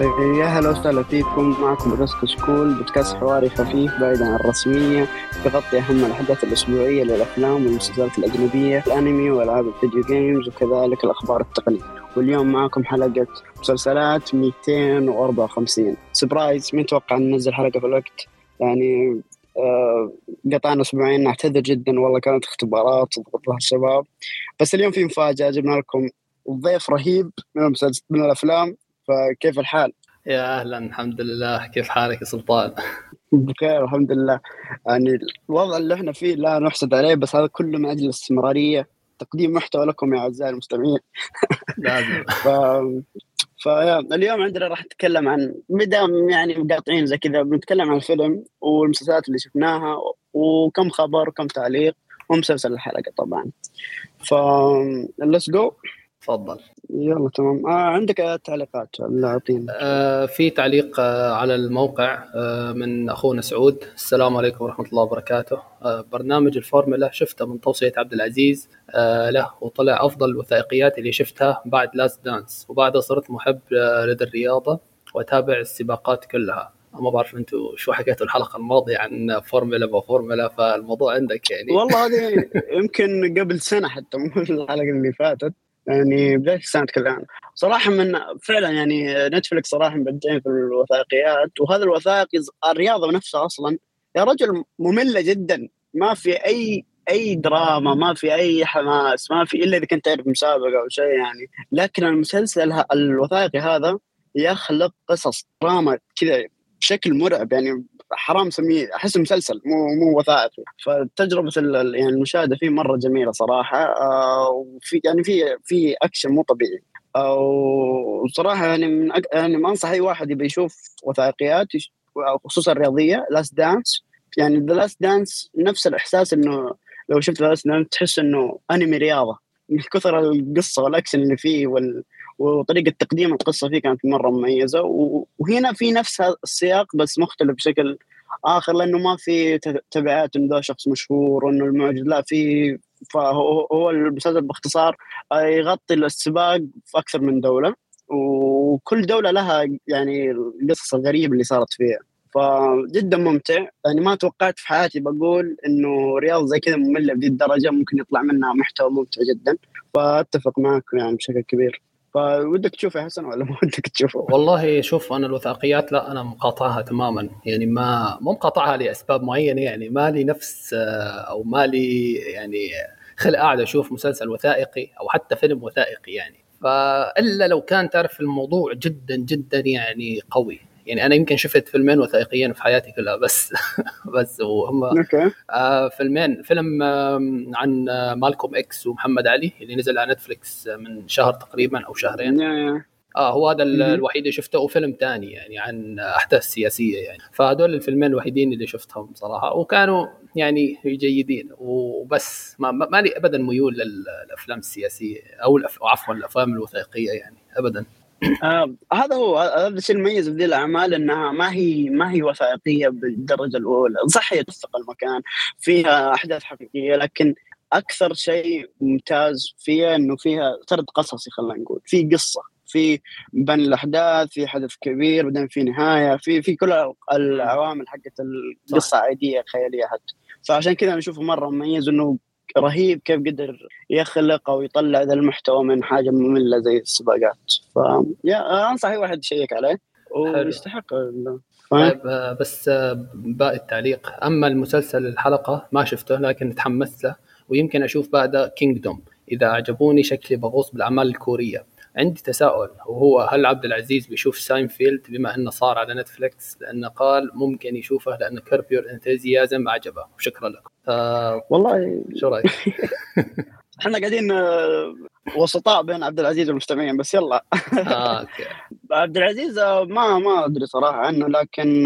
يا هلا وسهلا فيكم. معكم بودكاست كشكول بودكاست حواري خفيف بعيد عن الرسمية يغطي أهم الأحداث الأسبوعية للأفلام والمسلسلات الأجنبية الأنمي وألعاب الفيديو games وكذلك الأخبار التقنية. واليوم معكم حلقة مسلسلات 254 surprise مين توقع ننزل حلقة في الوقت. يعني آه قطعنا أسبوعين. نعتذر جدا والله كانت اختبارات تضغط لها الشباب بس اليوم في مفاجأة جبنا لكم ضيف رهيب من من الأفلام. فكيف الحال؟ يا أهلا الحمد لله. كيف حالك يا سلطان؟ بخير الحمد لله. يعني الوضع اللي إحنا فيه لا نحسد عليه بس هذا كله من أجل الاستمراريه تقديم محتوى لكم يا أعزائي المستمعين. لازم. ف... فاليوم عندنا راح نتكلم عن مدام يعني مقاطعين زي كذا. بنتكلم عن الفيلم والمسلسلات اللي شفناها وكم خبر وكم تعليق ومسلسل الحلقة طبعا. ف let's go تفضل. يلا تمام. آه عندك تعليقات اعطينا آه في تعليق آه على الموقع آه من أخونا سعود. السلام عليكم ورحمة الله وبركاته. آه برنامج الفورمولا شفته من توصية عبد العزيز. آه له وطلع أفضل الوثائقيات اللي شفتها بعد Last Dance وبعدها صرت محب آه لدى الرياضة وأتابع السباقات كلها. ما بعرف أنتم شو حكيتوا الحلقة الماضية عن فورمولا وفورمولا فالموضوع عندك يعني. والله هذه يمكن قبل سنة حتى مو الحلقة اللي فاتت. يعني بداية السنة تكلم صراحة من فعلا يعني نتفلكس صراحة مبدعين في الوثائقيات وهذا الوثائقي الرياضة نفسها أصلا يا رجل مملة جدا. ما في أي أي دراما ما في أي حماس ما في إلا إذا كنت تعرف مسابقة أو شيء يعني. لكن المسلسل الوثائقي هذا يخلق قصص دراما كذا. بشكل مرعب يعني حرام سميه احس مسلسل مو مو وثائقي. فتجربة يعني المشاهدة فيه مرة جميلة صراحة آه وفي يعني في في اكشن مو طبيعي. آه وصراحة يعني من أك... يعني ما أنصح أي واحد يبي يشوف وثائقيات خصوصا الرياضيه Last Dance يعني The Last Dance نفس الإحساس إنه لو شفت The Last Dance تحس إنه أنمي رياضة من كثر القصة والاكشن اللي فيه وال... وطريقة تقديم القصة فيه كانت مرة مميزة وهنا في نفس السياق بس مختلف بشكل آخر لأنه ما في تبعات انه ذا شخص مشهور وانه المعجز لا في فهو هو المسلسل باختصار يغطي السباق في أكثر من دولة وكل دولة لها يعني القصص الغريبة اللي صارت فيها. فجدا ممتع. يعني ما توقعت في حياتي بقول إنه رياضه زي كذا مملة بهذه الدرجة ممكن يطلع منها محتوى ممتع جدا. فأتفق معك يعني بشكل كبير. فودك تشوفه حسن ولا ما ودك تشوفه؟ والله شوف أنا الوثائقيات لا أنا مقاطعها تماما. يعني ما مو مقاطعها لأسباب معينة يعني ما لي نفس أو ما لي يعني خلق قاعد أشوف مسلسل وثائقي أو حتى فيلم وثائقي يعني. فإلا لو كان تعرف الموضوع جدا جدا يعني قوي. يعني أنا يمكن شفت فيلمين وثائقيين في حياتي كلها بس بس وهم آه فيلمين فيلم آه عن مالكوم إكس ومحمد علي اللي نزل على نتفلكس من شهر تقريبا أو شهرين. آه هو هذا الوحيد اللي شفته وفيلم ثاني يعني عن أحداث سياسية يعني. فهذول الفيلمين الوحيدين اللي شفتهم صراحة وكانوا يعني جيدين وبس ما, ما لي ابدا ميول للأفلام السياسية أو عفوا الأفلام الوثائقية يعني ابدا. آه هذا هو هذا الشيء المميز في ذي الأعمال إنها ما هي ما هي وثائقية بالدرجة الأولى، صح هي توثق المكان فيها أحداث حقيقية لكن أكثر شيء ممتاز فيها إنه فيها سرد قصصي خلينا نقول، في قصة في بين الأحداث في حدث كبير بعدين في نهاية في في كل العوامل حقت القصة عادية خيالية حتى. فعشان كذا أنا أشوفه مرة مميز إنه رهيب كيف قدر يخلق أو يطلع ذا المحتوى من حاجة مملة زي السباقات. ف يا أنصح أي واحد يشيك عليه. ويستحق. طيب بس باقي التعليق. أما المسلسل الحلقة ما شفته لكن تحمست له ويمكن أشوف بعده Kingdom إذا أعجبوني شكلي بغوص بالأعمال الكورية. عندي تساؤل وهو هل عبد العزيز بيشوف ساينفيلد بما إنه صار على نتفلكس لأنه قال ممكن يشوفه لأنه Curb Your Enthusiasm عجبه وشكرا لكم ف... والله شو رأيك؟ إحنا قاعدين وسطاء بين عبد العزيز والمستمعين بس يلا. آه، okay. عبد العزيز ما ما أدري صراحة عنه لكن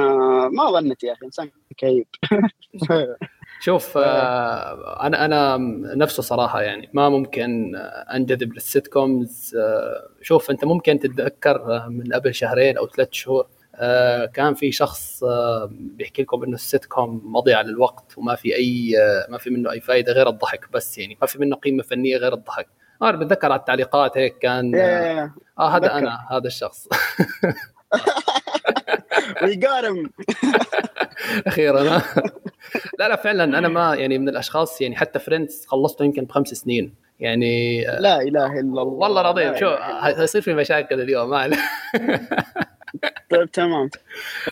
ما ظنيت يا أخي إنسان كئيب. شوف آه. أنا أنا نفسه صراحة يعني ما ممكن أنجذب لل sitcoms آه شوف أنت ممكن تتذكر من قبل شهرين أو ثلاث شهور آه كان في شخص آه بيحكي لكم إنه السيت كوم مضيعة للوقت وما في أي آه ما في منه أي فائده غير الضحك بس يعني ما في منه قيمة فنية غير الضحك. أنا بتذكر على التعليقات هيك كان آه, آه هذا أنا هذا الشخص. ويقارن أخيرا. لا لا فعلا أنا ما يعني من الأشخاص يعني حتى Friends خلصته يمكن بخمس سنين. يعني لا إله إلا الله. والله العظيم شو حيصير في مشاكل اليوم ما طيب تمام.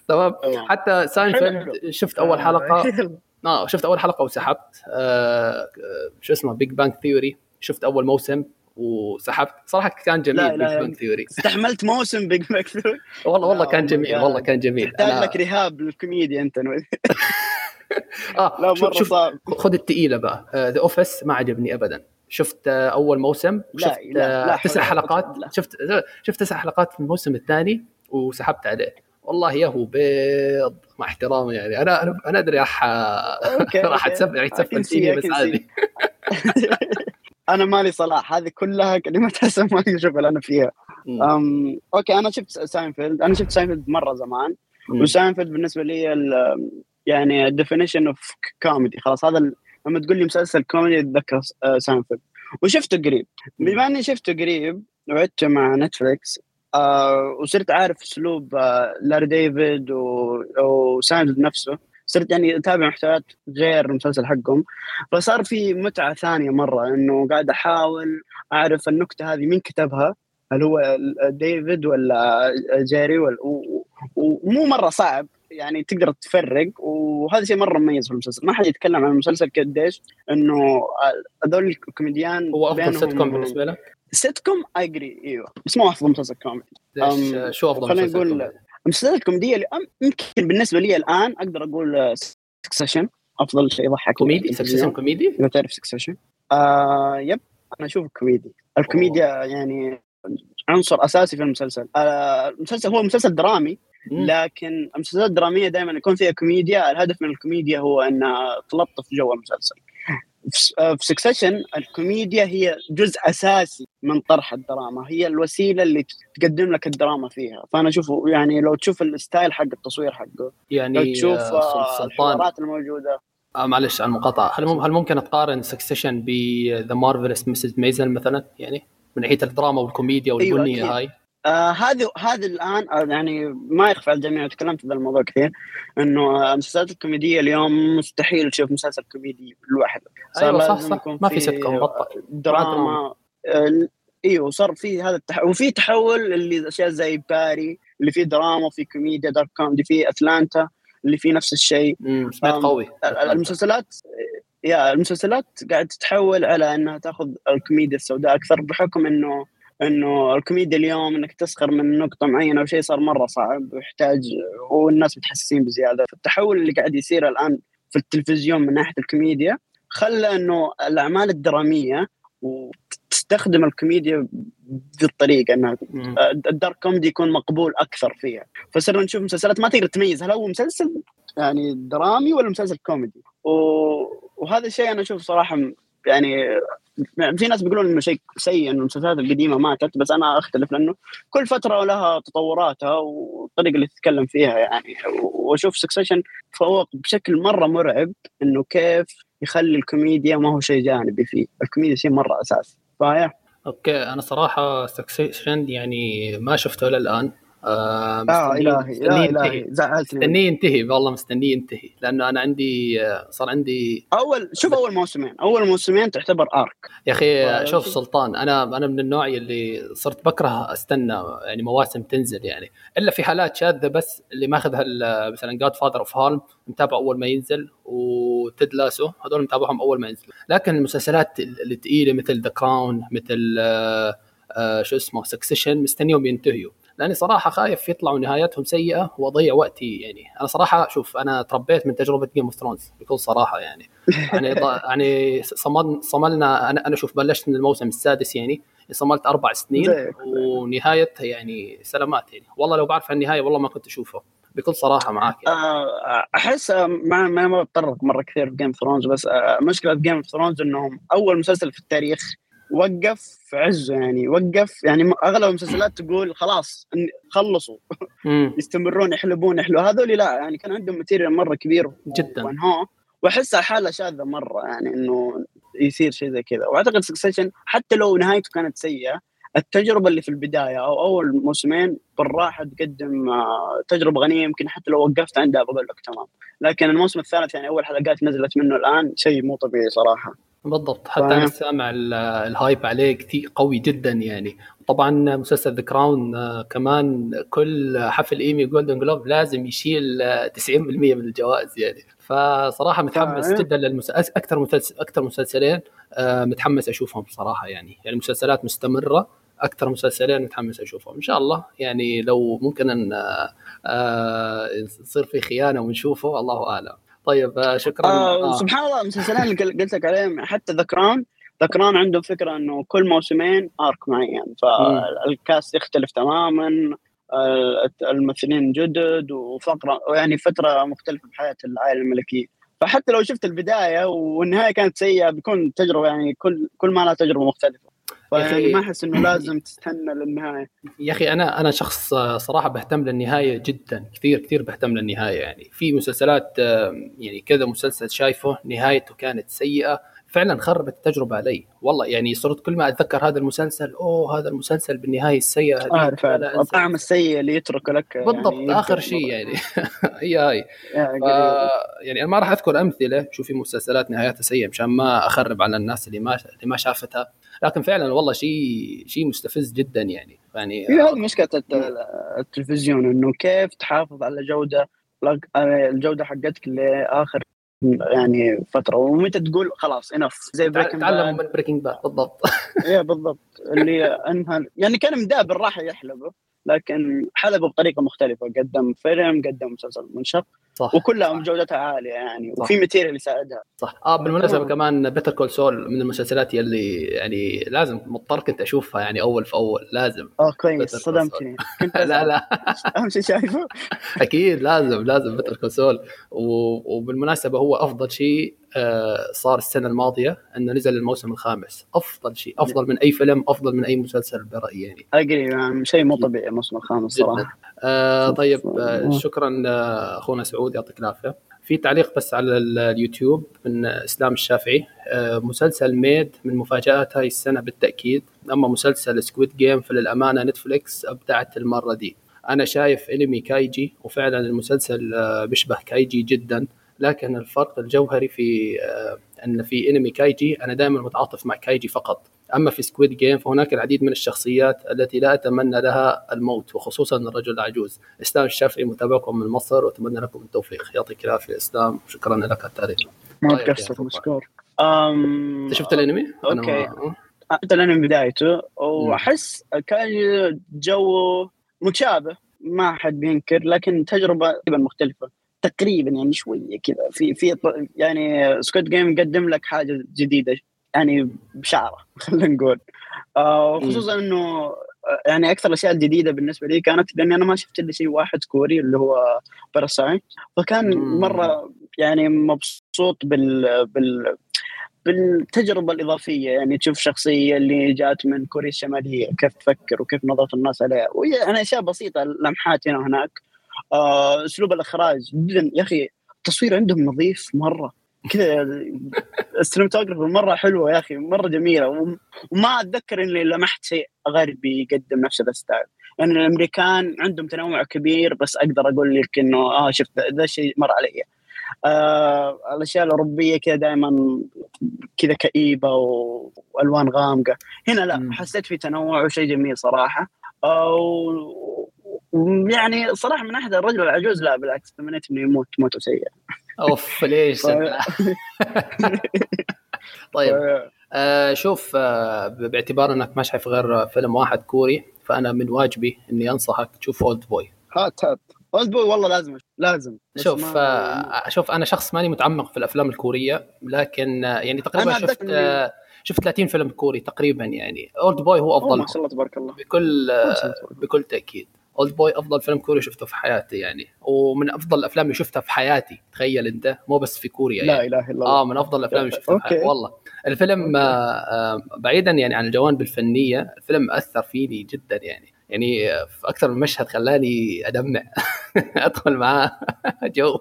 تمام. حتى ساينفيلد شفت أول حلقة؟ آه شفت أول حلقة وسحبت. آه شو اسمه Big Bang Theory شفت أول موسم. وسحبت. صراحة كان جميل Big Bang Theory استحملت موسم Big Bang Theory والله والله كان جميل والله كان جميل. تحتاج لك رهاب للكوميديا أنت آه لا مرة شوف صعب. خذ الثقيله بقى. The uh, Office ما عجبني ابدا. شفت uh, أول موسم شفت لا لا لا تسع حلقات. لا. شفت شفت تسع حلقات في الموسم الثاني وسحبت عليه. والله يا هو بيض مع احترامي يعني. أنا أنا أنا أدري راح راح يتسفل فيني بس عادي. أنا مالي صلاح. هذه كلها كلمات حسن ما أشوف أنا فيها. um okay أنا شفت ساينفيلد. أنا شفت ساينفيلد مرة زمان. وساينفيلد بالنسبة لي يعني definition of comedy خلاص هذا لما تقول لي مسلسل كوميدي أتذكر ساينفيلد. وشفته قريب. بما إني شفته قريب وعدته مع Netflix آه وصرت عارف أسلوب آه لاري ديفيد وساينفيلد نفسه. صرت يعني أتابع محتويات غير المسلسل حقهم. فصار في متعة ثانية مرة إنه قاعد أحاول أعرف النكتة هذه مين كتبها هل هو ديفيد ولا جيري ولا ومو مرة صعب يعني تقدر تفرق. وهذا شيء مرة مميز في المسلسل. ما حد يتكلم عن المسلسل قديش إنه هذول الكوميديان هو أفضل سيت كوم بالنسبة لك؟ سيت كوم اجري إيوه. بس مو أفضل مسلسل كوميدي. شو أفضل خلينا نقول المسلسلات الكوميدية يمكن بالنسبة لي الآن أقدر أقول Succession أفضل شيء يضحك. كوميدي؟ Succession كوميدي؟ إذا تعرف Succession آه yep أنا أشوف كوميدي. الكوميديا يعني عنصر أساسي في المسلسل. آه المسلسل هو مسلسل درامي لكن المسلسلات الدرامية دائما يكون فيها كوميديا. الهدف من الكوميديا هو انها تلطف جو المسلسل. في Succession الكوميديا هي جزء أساسي من طرح الدراما. هي الوسيلة اللي تقدم لك الدراما فيها. فأنا أشوف يعني لو تشوف ال style حق التصوير حقه يعني لو تشوف الحوارات الموجودة. آه معلش على المقاطعه هل هل ممكن تقارن Succession ب The Marvelous Mrs. Maisel مثلا؟ يعني من ناحية الدراما والكوميديا والبنية أيوة هاي. آه هذه هذه الآن آه يعني ما يخفى على الجميع تكلمت في الموضوع كثير إنه المسلسلات الكوميدية اليوم مستحيل تشوف مسلسل كوميدي لوحده أيوه صح صح. ما في سيت كوم بطل. دراما. آه. إيوه صار في هذا التحول وفي تحول اللي أشياء زي Barry اللي فيه دراما وفي كوميديا dark comedy في Atlanta اللي فيه نفس الشيء. قوي. المسلسلات يا المسلسلات قاعد تتحول على إنها تأخذ الكوميديا السوداء أكثر بحكم إنه إنه الكوميديا اليوم إنك تسخر من نقطة معينة أو شيء صار مرة صعب ويحتاج والناس متحسسين بزيادة. فالتحول اللي قاعد يصير الآن في التلفزيون من ناحية الكوميديا خلى إنه الأعمال الدرامية وتستخدم الكوميديا بذي الطريقة انها ال dark comedy يكون مقبول أكثر فيها. فصرنا نشوف مسلسلات ما تقدر تميز هل هو مسلسل يعني درامي ولا مسلسل كوميدي؟ وهذا الشيء أنا أشوف صراحة يعني في ناس بيقولون إنه شيء سيء إنه المسلسلات القديمة ماتت بس أنا أختلف لأنه كل فترة لها تطوراتها والطريقة اللي تتكلم فيها يعني. وأشوف Succession فوق بشكل مرة مرعب إنه كيف يخلي الكوميديا ما هو شيء جانبي فيه. الكوميديا شيء مرة أساسي. فايا okay أنا صراحة Succession يعني ما شفته الآن. آه, آه إلهي لا إلهي زعلتني مستنيه ينتهي والله مستنيه ينتهي. لأنه أنا عندي آه، صار عندي أول شوف أول موسمين. أول موسمين تعتبر arc يا أخي شوف سلطان أنا أنا من النوع اللي صرت بكره أستنى يعني مواسم تنزل يعني. إلا في حالات شاذة بس اللي ماخذها مثلا Godfather of Harlem متابع أول ما ينزل و Ted Lasso هذول متابعهم أول ما ينزلوا لكن المسلسلات الثقيله مثل The Crown مثل آه آه شو اسمه Succession مستنيهم ينتهيوا. لأني صراحة خايف يطلعوا نهاياتهم سيئة وأضيع وقتي يعني. أنا صراحة شوف أنا تربيت من تجربة Game of Thrones بكل صراحة يعني. يعني يعني صمد صملنا أنا أنا شوف بلشت من الموسم السادس يعني صملت أربع سنين ونهاية يعني سلامات يعني. والله لو بعرف النهاية والله ما كنت اشوفه بكل صراحة معك يعني. آه، أحس ما ما بتطرق مرة كثير في Game of Thrones بس آه، مشكلة Game of Thrones إنهم أول مسلسل في التاريخ وقف في عزه يعني وقف يعني أغلب المسلسلات تقول خلاص خلصوا. يستمرون يحلبون يحلوا هذول لا يعني كان عندهم material مرة كبير جدا. واحسها حاله شاذة مرة يعني إنه يصير شيء زي كذا. وأعتقد Succession حتى لو نهايته كانت سيئة التجربة اللي في البداية أو أول موسمين بالراحة تقدم آه، تجربة غنية. يمكن حتى لو وقفت عندها بقول لك تمام. لكن الموسم الثالث يعني أول حلقات نزلت منه الآن شيء مو طبيعي صراحة. بالضبط حتى أنا سامع ال hype عليه كثير قوي جدا يعني. طبعا مسلسل The Crown آه، كمان كل حفل إيمي Golden Globe لازم يشيل 90% من الجوائز يعني. فصراحة متحمس جدا للمسلسل أكثر مسلسل أكثر مسلسلين آه، متحمس أشوفهم صراحة يعني. يعني مسلسلات مستمرة أكثر مسلسلين متحمس أشوفهم. إن شاء الله يعني لو ممكن أن آه، يصير في خيانة ونشوفه الله أعلم. طيب شكرا. آه آه. سبحان الله المسلسلين اللي قلت لك عليهم حتى The Crown The Crown عندهم فكرة إنه كل موسمين arc معين فالكاست يختلف تماما الممثلين جدد وفقرة يعني فترة مختلفة بحياة العائلة الملكية. فحتى لو شفت البداية والنهاية كانت سيئة بيكون تجربة يعني كل كل ما لها تجربة مختلفة. فيعني ما أحس إنه لازم تستنى للنهاية. يا أخي أنا أنا شخص صراحة بهتم للنهاية جدا كثير كثير بهتم للنهاية يعني. في مسلسلات يعني كذا مسلسل شايفه نهايته كانت سيئة فعلا خربت التجربة علي والله يعني صرت كل ما أتذكر هذا المسلسل أوه هذا المسلسل بالنهاية السيئه عارف الطعم السيء اللي يترك لك يعني بالضبط يعني آخر شيء يعني. هي هاي. يعني أنا ما راح أذكر أمثلة شو في مسلسلات نهايتها سيئة مشان ما أخرب على الناس اللي ما اللي ما شافتها. لكن فعلا والله شيء شيء مستفز جدا يعني. يعني هي هذه مشكلة التلفزيون إنه كيف تحافظ على جودة الجودة حقتك لآخر يعني فترة. ومتى تقول خلاص enough زي Breaking تعلموا من Breaking Bad بالضبط. إيه بالضبط. اللي انهى يعني كان ما داب بالراحة يحلبه لكن حلبه بطريقة مختلفة. قدم فيلم قدم مسلسل منشق. صح وكلها جودتها عالية يعني صح. وفي material يساعدها. صح. آه بالمناسبة كمان Better Call Saul من المسلسلات يلي يعني لازم مضطر كنت أشوفها يعني أول في أول لازم آه كويس. صدمتني. لا لا. أهم شيء شايفه. أكيد لازم لازم Better Call Saul وبالمناسبة هو أفضل شيء آه، صار السنة الماضية إنه نزل الموسم الخامس. أفضل شيء أفضل من أي فيلم أفضل من أي مسلسل برأيي يعني. أجري يعني شيء مو طبيعي الموسم الخامس صراحة. آه طيب آه شكرا أخونا سعود يعطيك العافية. في تعليق بس على اليوتيوب من إسلام الشافعي. آه مسلسل Maid من مفاجآت هاي السنة بالتأكيد. أما مسلسل Squid Game فللأمانة نتفليكس أبدعت المرة دي. أنا شايف أنمي كايجي وفعلا المسلسل آه، بيشبه كايجي جدا. لكن الفرق الجوهري في آه، إن في انمي كايجي أنا دائما متعاطف مع كايجي فقط. أما في Squid Game فهناك العديد من الشخصيات التي لا أتمنى لها الموت وخصوصا الرجل العجوز. إسلام الشافعي متابعكم من مصر وأتمنى لكم التوفيق. يعطيك العافية إسلام شكرا لك على التعليق ما تقصر مشكور أنت شفت الأنمي؟ أوكي. انت الأنمي بدايته وأحس كان جو متشابه ما حد بينكر لكن تجربة مختلفة. تقريبا يعني شوية كذا. في في يعني Squid Game قدم لك حاجة جديدة يعني بشعره خلينا نقول. آه خصوصا إنه يعني أكثر الاشياء الجديدة بالنسبة لي كانت لأني أنا ما شفت إلا شيء واحد كوري اللي هو Parasite فكان مرة يعني مبسوط بال بال بالتجربة الإضافية. يعني تشوف شخصية اللي جات من كوريا الشمالية كيف تفكر وكيف نظرة الناس عليها. وهي يعني أشياء بسيطة لمحات هنا وهناك آه، أسلوب الإخراج. جدا. يا أخي التصوير عندهم نظيف مرة. كذا ال cinematography مرة حلوة يا أخي مرة جميلة. وما أتذكر إني لمحت شيء غربي يقدم نفس ال style يعني الأمريكان عندهم تنوع كبير بس أقدر أقول لك إنه آه شفت ذا الشيء مر علي. آه الأشياء الأوروبية كذا دائما كذا كئيبة وألوان غامقة. هنا لا حسيت في تنوع وشيء جميل صراحة. آه يعني صراحة من ناحيه الرجل العجوز لا بالعكس تمنيت إنه يموت موته سيئه أوف ليش؟ طيب آه شوف آه باعتبار إنك ما شايف غير فيلم واحد كوري فأنا من واجبي إني أنصحك تشوف Oldboy هات هات Oldboy والله لازم لازم شوف آه شوف أنا شخص ماني متعمق في الأفلام الكورية لكن آه يعني تقريبا شفت آه شفت 30 فيلم كوري تقريبا يعني. Oldboy هو أفضل ما شاء الله تبارك الله. بكل آه بكل تأكيد. Oldboy أفضل فيلم كوري شفته في حياتي يعني. ومن أفضل الأفلام اللي شفتها في حياتي تخيل أنت مو بس في كوريا يعني. لا إله إلا الله. آه من أفضل الأفلام اللي شفتها في حياتي. والله. الفيلم آه آه بعيدا يعني عن الجوانب الفنية الفيلم أثر فيني جدا يعني. يعني في أكثر من مشهد خلاني أدمع. أدخل معاه جو.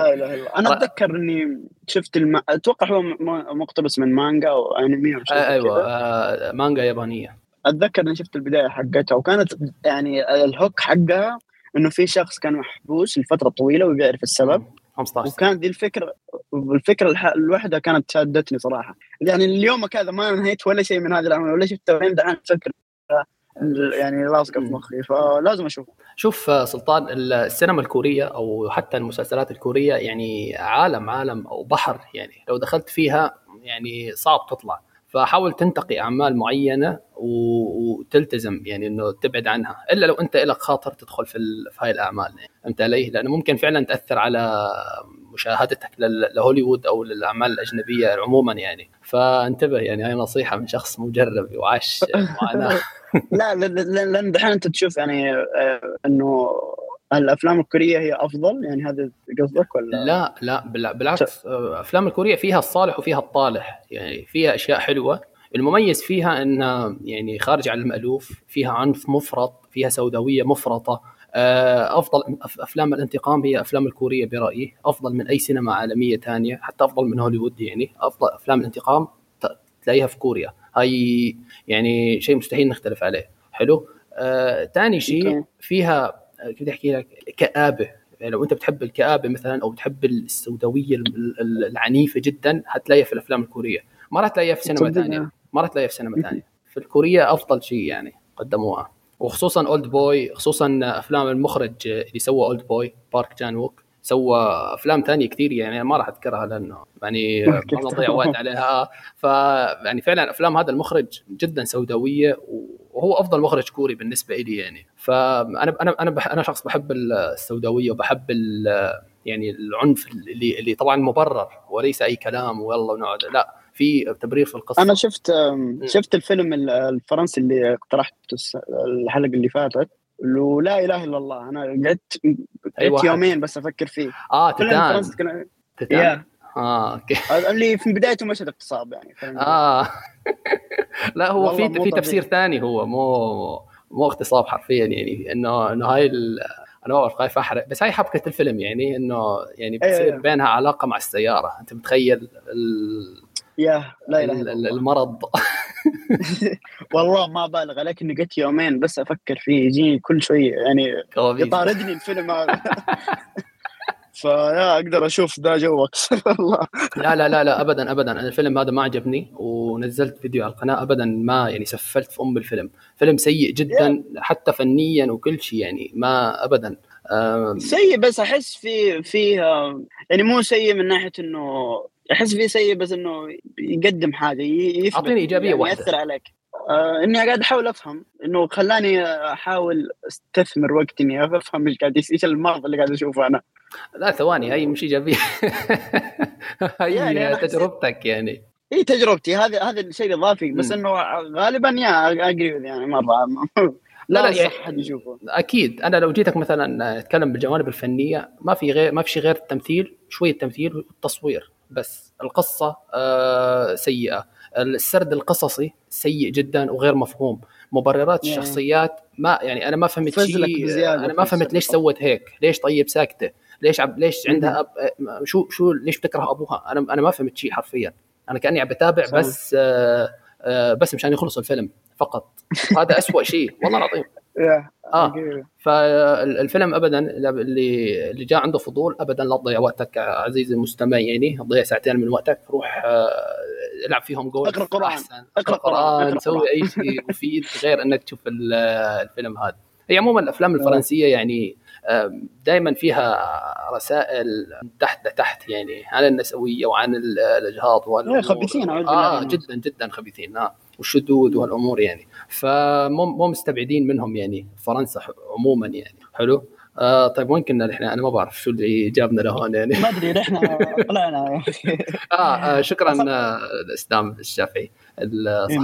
لا إله إلا أنا أتذكر إني شفت الم... أتوقع هو مقتبس من مانجا أو أنمي أو شيء أيوه آه مانجا يابانية. أتذكر إني شفت البداية حقتها وكانت يعني الهوك حقها إنه في شخص كان محبوس لفترة طويلة وبيعرف السبب. 15 وكانت دي الفكرة الفكرة الوحدة كانت شادتني صراحة. يعني اليوم كذا ما انهيت ولا شيء من هذا العمل ولا شفت وين دعان فكره يعني لاصقة في مخي فلازم أشوف. شوف سلطان السينما الكورية أو حتى المسلسلات الكورية يعني عالم عالم أو بحر يعني لو دخلت فيها يعني صعب تطلع. فحاول تنتقي أعمال معينة وتلتزم يعني إنه تبعد عنها إلا لو أنت لك خاطر تدخل في, في هاي الأعمال. يعني فهمت علي؟ لأنه ممكن فعلا تأثر على مشاهدتك لهوليوود أو للأعمال الأجنبية عموما يعني. فانتبه يعني هاي نصيحة من شخص مجرب وعاش معاناة. لا لأن دحين أنت تشوف يعني آه، إنه الأفلام الكورية هي أفضل يعني هذا قصدك ولا؟ لا لا بالعكس الافلام الكورية فيها الصالح وفيها الطالح يعني فيها أشياء حلوة. المميز فيها انها يعني خارج عن المألوف فيها عنف مفرط فيها سوداوية مفرطة. آه، أفضل أفلام الانتقام هي أفلام الكورية برأيي أفضل من أي سينما عالمية ثانية حتى أفضل من هوليوود يعني. أفضل أفلام الانتقام تلاقيها في كوريا. هاي يعني شيء مستحيل نختلف عليه. حلو؟ ثاني آه شيء فيها كيف أحكي لك؟ كآبة. يعني لو أنت بتحب الكآبة مثلا أو بتحب السوداوية العنيفة جدا حتلاقيها في الأفلام الكورية. ما راح تلاقيها في سينما ثانية. ما راح تلاقيها في سينما ثانية. في الكورية أفضل شيء يعني قدموها. وخصوصا Oldboy خصوصا أفلام المخرج اللي سوى Oldboy بارك جان ووك سوى أفلام ثانية كثير يعني ما راح أذكرها لأنه يعني ما نضيع وقت عليها. ف يعني فعلا أفلام هذا المخرج جدا سوداوية وهو أفضل مخرج كوري بالنسبة لي يعني. فانا أنا أنا أنا شخص بحب السوداوية وبحب يعني العنف اللي اللي طبعا مبرر وليس أي كلام ويلا ونقعد. لا. في تبرير في القصة. أنا شفت شفت الفيلم الفرنسي اللي اقترحته الحلقة اللي فاتت لا إله إلا الله. أنا قعدت قعدت يومين بس أفكر فيه. آه تتان. تتان؟ آه أوكي. اللي في بدايته مشهد اغتصاب يعني آه. لا هو في في تفسير ثاني هو مو مو اغتصاب حرفيا يعني. إنه إنه هاي أنا ما بعرف خايف أحرق بس هاي حبكة الفيلم يعني إنه يعني بتصير أيه. بينها علاقة مع السيارة. أنت متخيل ال... يا لا إله إلا المرض. والله ما بالغ لكن قلت يومين بس أفكر فيه يجيني كل شوي يعني يطاردني الفيلم هذا. فيا أقدر أشوف ذا جوك. والله. لا لا لا لا ابدا ابدا. أنا الفيلم هذا ما عجبني ونزلت فيديو على القناة. ابدا ما يعني سفلت في أم الفيلم. فيلم سيء جدا حتى فنيا وكل شيء يعني. ما ابدا. سيء بس أحس في في يعني مو سيء من ناحية إنه أحس فيه سيء بس إنه يقدم حاجة يثبت أعطيني إيجابية يعني واحدة. يأثر عليك. آه إني قاعد أحاول أفهم إنه خلاني أحاول أستثمر وقت إني أفهم إيش قاعد إيش المرض اللي قاعد أشوفه أنا. لا ثواني هي مش إيجابية. هي يعني تجربتك يعني. إي تجربتي. هذا هذا الشيء الاضافي بس إنه غالبا يا أجري يعني مرة. لا, لا يعني حد يشوفه. أكيد. أنا لو جيتك مثلا أتكلم بالجوانب الفنية ما في غير ما في شيء غير التمثيل شوية تمثيل والتصوير بس القصة آه سيئة. السرد القصصي سيء جدا وغير مفهوم. مبررات يعني. الشخصيات ما يعني أنا ما فهمت شيء أنا ما فهمت ليش سوت هيك؟ ليش طيب ساكتة؟ ليش عب ليش عندها أب... شو شو ليش بتكره أبوها؟ أنا أنا ما فهمت شيء حرفيا. أنا كأني عم بتابع بس آه آه بس مشان يخلص الفيلم فقط. هذا أسوأ شيء والله العظيم. آه فالفيلم ابدا اللي اللي جاء عنده فضول ابدا لا تضيع وقتك عزيزي المستمع يعني تضيع ساعتين من وقتك روح آه العب فيهم جول اقرأ قرآن أحسن. اقرأ قرآن سوي أي شيء مفيد غير إنك تشوف الفيلم هذا. هي عموما الأفلام الفرنسية يعني دائما فيها رسائل تحت لتحت يعني عن النسوية وعن الإجهاض والأمور. خبيثين آه جدا جدا خبيثين آه والشذوذ والأمور يعني. فمو مو مستبعدين منهم يعني فرنسا عموما يعني. حلو؟ آه طيب وين كنا نحن؟ أنا ما بعرف شو اللي جابنا لهون يعني. ما أدري نحن طلعنا. آه, آه شكرا آه اسلام الشافعي إيه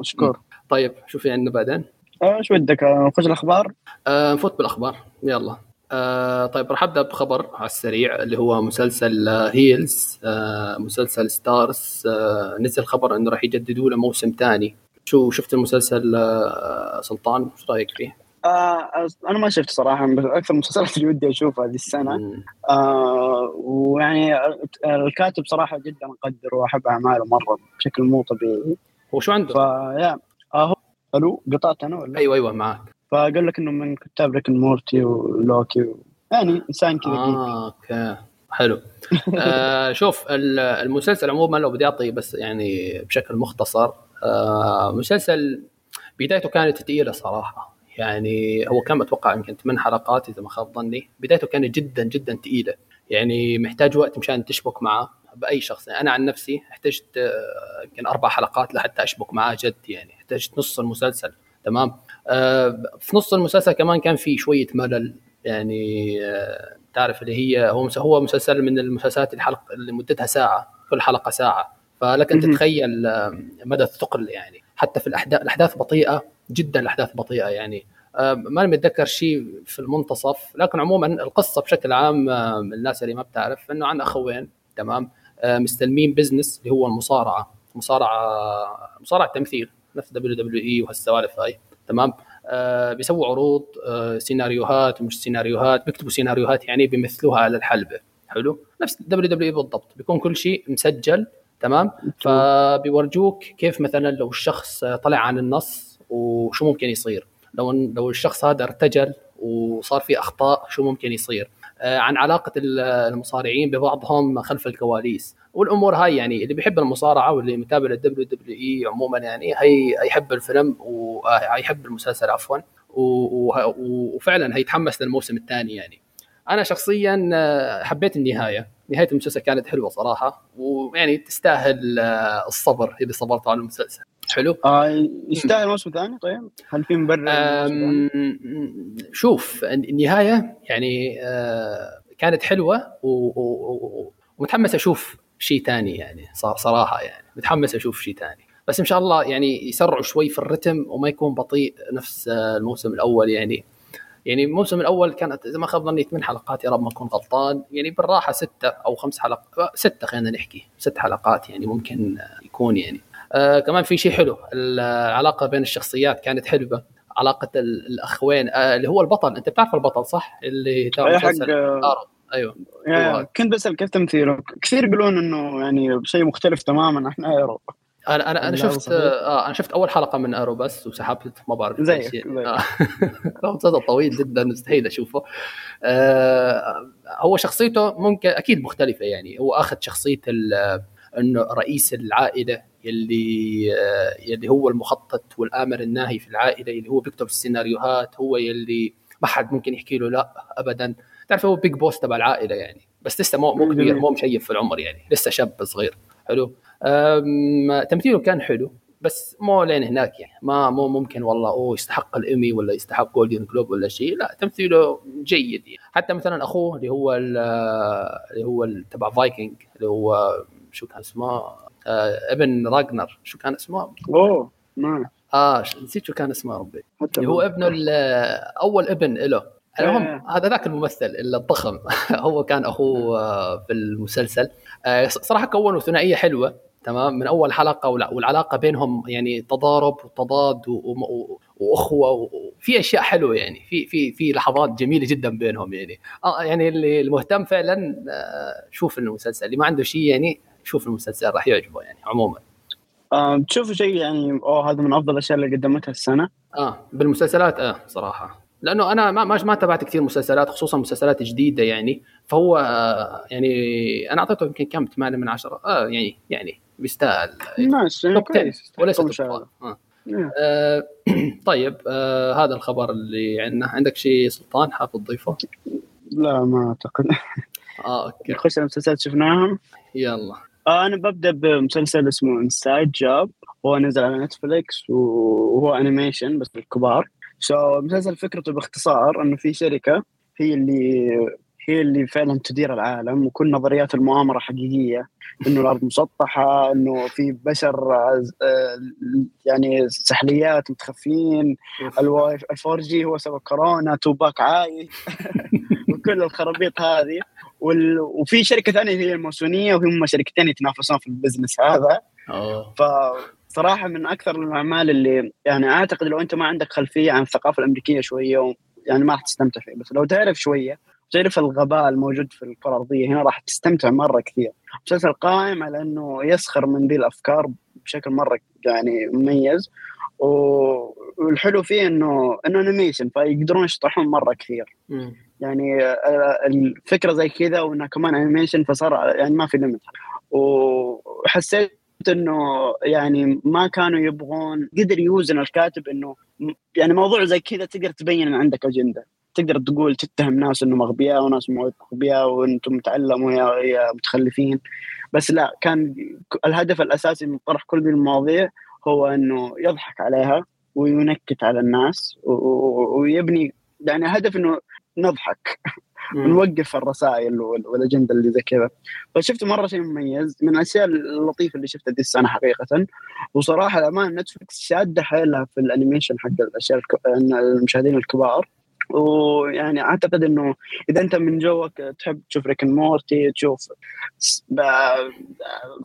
مشكور طيب شو في عندنا بعدين؟ آه شو بدك نخش الأخبار؟ آه نفوت بالأخبار. يلا. آه طيب راح أبدأ بخبر على السريع اللي هو مسلسل Heels آه مسلسل Starz آه نزل خبر إنه راح يجددوا له موسم ثاني شو شفت المسلسل آه سلطان؟ شو رأيك فيه؟ آه أنا ما شفت صراحة بس أكثر المسلسلات اللي ودي أشوفها هذه السنة. آه ويعني الكاتب صراحة جدا أقدر وأحب أعماله مرة بشكل مو طبيعي. هو شو عنده؟ ف yeah آه ألو قطعت أنا ولا؟ أيوه أيوه معك. فقال لك إنه من كتاب Rick Morty و Loki و... يعني إنسان كذا آه okay. حلو. آه شوف المسلسل عموما لو بدي أعطي بس يعني بشكل مختصر آه مسلسل بدايته كانت ثقيله صراحة. يعني هو كان أتوقع يمكن ثمان حلقات إذا ما خاب ظني. بدايته كانت جدا جدا ثقيله يعني محتاج وقت مشان تشبك معه بأي شخص. يعني أنا عن نفسي احتجت آه، يمكن أربع حلقات لحتى أشبك معاه جد. يعني احتجت نص المسلسل. تمام؟ آه في نص المسلسل كمان كان في شوية ملل. يعني آه تعرف اللي هي هو هو مسلسل من المسلسلات الحلقة اللي مدتها ساعة كل حلقة ساعة. فلك أن تتخيل مدى الثقل يعني. حتى في الأحداث الأحداث بطيئة جدا الأحداث بطيئة يعني. ما متذكر شيء في المنتصف لكن عموما القصة بشكل عام الناس اللي ما بتعرف إنه عن أخوين تمام؟ آه، مستلمين business اللي هو المصارعة. مصارعة مصارعة تمثيل نفس WWE وهالسوالف هاي تمام؟ آه بيسووا عروض آه سيناريوهات ومش سيناريوهات بيكتبوا سيناريوهات يعني بيمثلوها على الحلبة. حلو؟ نفس WWE بالضبط. بيكون كل شيء مسجل تمام؟ فبيورجوك كيف مثلا لو الشخص طلع عن النص وشو ممكن يصير؟ لو لو الشخص هذا ارتجل وصار في أخطاء شو ممكن يصير؟ آه، عن علاقة المصارعين ببعضهم خلف الكواليس. والأمور هاي يعني اللي بيحب المصارعة واللي متابع لل WWE عموما يعني هي هيحب الفيلم وهيحب المسلسل عفوا. وفعلا هيتحمس للموسم الثاني يعني. أنا شخصيا آه، حبيت النهاية. نهاية المسلسل كانت حلوة صراحة ويعني تستاهل آه، الصبر إذا صبرت على المسلسل. حلو؟ آه يستاهل موسم ثاني طيب هل في مبرر شوف النهايه يعني آه كانت حلوة ومتحمس أشوف شيء ثاني يعني صراحة يعني متحمس أشوف شيء ثاني بس إن شاء الله يعني يسرعوا شوي في الرتم وما يكون بطيء نفس الموسم الأول يعني. يعني الموسم الأول كانت إذا ما خاب ظني ثمان حلقات يا رب ما أكون غلطان. يعني بالراحة ستة أو خمس حلقات ستة خلينا نحكي ست حلقات يعني ممكن يكون يعني. آه كمان في شيء حلو العلاقة بين الشخصيات كانت حلوة. علاقة الأخوين آه اللي هو البطل أنت بتعرف البطل صح؟ اللي تابع مسلسل حق أيوه. كنت بسأل كيف تمثيله؟ كثير يقولون إنه يعني شيء مختلف تماما عن Arrow أنا أنا أنا شفت آه أنا شفت أول حلقة من Arrow بس وسحبت ما بعرف زيك آه. مسلسل طويل جدا مستحيل أشوفه. آه هو شخصيته ممكن أكيد مختلفة يعني. هو آخذ شخصية إنه رئيس العائلة يلي آه يلي هو المخطط والآمر الناهي في العائلة اللي هو بيكتب السيناريوهات هو يلي ما حد ممكن يحكي له لا ابدا. تعرف هو big boss تبع العائلة يعني. بس لسه مو مو كبير مو مشيب في العمر يعني. لسه شاب صغير. حلو؟ تمثيله كان حلو بس مو لين هناك يعني. ما مو ممكن والله أوه يستحق الإيمي ولا يستحق Golden Globe ولا شيء. لا تمثيله جيد يعني. حتى مثلا أخوه اللي هو اللي هو تبع فايكنج اللي هو شو كان اسمه؟ آه ابن راجنر شو كان اسمه؟ أوه ما آه نسيت شو كان اسمه ربي. اللي هو ابنه أول ابن له المهم آه. هذا ذاك الممثل الضخم. هو كان أخوه آه، في المسلسل. صراحة كونوا ثنائية حلوة. تمام؟ من أول حلقة والعلاقة بينهم يعني تضارب وتضاد وأخوة وفي أشياء حلوة يعني في في في لحظات جميلة جدا بينهم يعني. آه يعني اللي المهتم فعلا شوف المسلسل اللي ما عنده شيء يعني شوف المسلسل راح يعجبه يعني عموما. آه تشوفوا شيء يعني أوه هذا من أفضل الأشياء اللي قدمتها السنة. آه بالمسلسلات آه صراحة. لأنه أنا ما ما تابعت كثير مسلسلات خصوصا مسلسلات جديدة يعني. فهو آه يعني أنا أعطيته يمكن كم؟ 8 من 10 آه يعني يعني بيستاهل. نايس يعني كويس. وليس آه. آه طيب آه هذا الخبر اللي عندنا. عندك شيء سلطان حاب تضيفه؟ لا ما أعتقد. آه okay. نخش على المسلسلات شفناهم. يلا. آه أنا ببدأ بمسلسل اسمه Inside Job هو نزل على Netflix وهو animation بس للكبار. so المسلسل فكرته باختصار إنه في شركة هي اللي هي اللي فعلا تدير العالم وكل نظريات المؤامرة حقيقية إنه الأرض مسطحة إنه في بشر آه، يعني سحليات متخفيين ال 4G هو سبب كورونا Tupac عايش. وكل الخرابيط هذه. وفي شركة ثانية هي الماسونية وهم شركتين يتنافسون في ال business هذا. ف صراحة من أكثر الأعمال اللي يعني أعتقد لو أنت ما عندك خلفية عن الثقافة الأمريكية شوية يعني ما راح تستمتع فيه بس لو تعرف شوية تعرف الغباء الموجود في الكرة الأرضية هنا راح تستمتع مرة كثير. مسلسل قائم على إنه يسخر من ذي الأفكار بشكل مرة يعني مميز. والحلو فيه إنه إنه animation فيقدرون يشطحون مرة كثير. م. يعني آه، الفكرة زي كذا وانها كمان انيميشن فصار يعني ما في limit وحسيت إنه يعني ما كانوا يبغون قدر يوزن الكاتب إنه يعني موضوع زي كذا تقدر تبين إن عندك أجندة. تقدر تقول تتهم ناس إنهم أغبياء وناس مو أغبياء وأنتم تعلموا يا, يا متخلفين. بس لا كان الهدف الأساسي من طرح كل المواضيع هو إنه يضحك عليها وينكت على الناس ويبني يعني هدف إنه نضحك. ونوقف الرسائل والأجندة اللي زي كذا. فشفته مرة شيء مميز من الأشياء اللطيفة اللي شفتها دي السنة حقيقة. وصراحة الأمانة Netflix شادة حيلها في ال animation حق الأشياء المشاهدين الكبار. ويعني أعتقد إنه إذا أنت من جوك تحب تشوف Rick Morty تشوف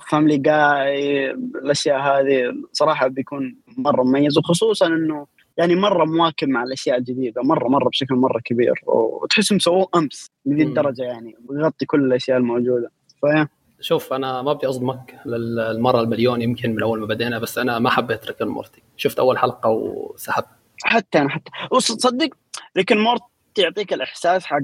Family Guy الأشياء هذه صراحة بيكون مرة مميز وخصوصا إنه يعني مرة مواكب مع الأشياء الجديدة مرة مرة بشكل مرة كبير وتحسهم سووه أمس لذي الدرجة يعني بيغطي كل الأشياء الموجودة. ف yeah؟ شوف أنا ما بدي أصدمك للمرة المليون يمكن من أول ما بدينا بس أنا ما حبيت Rick Morty شفت أول حلقة وسحبت. حتى أنا حتى. وصدق Rick Morty يعطيك الإحساس حق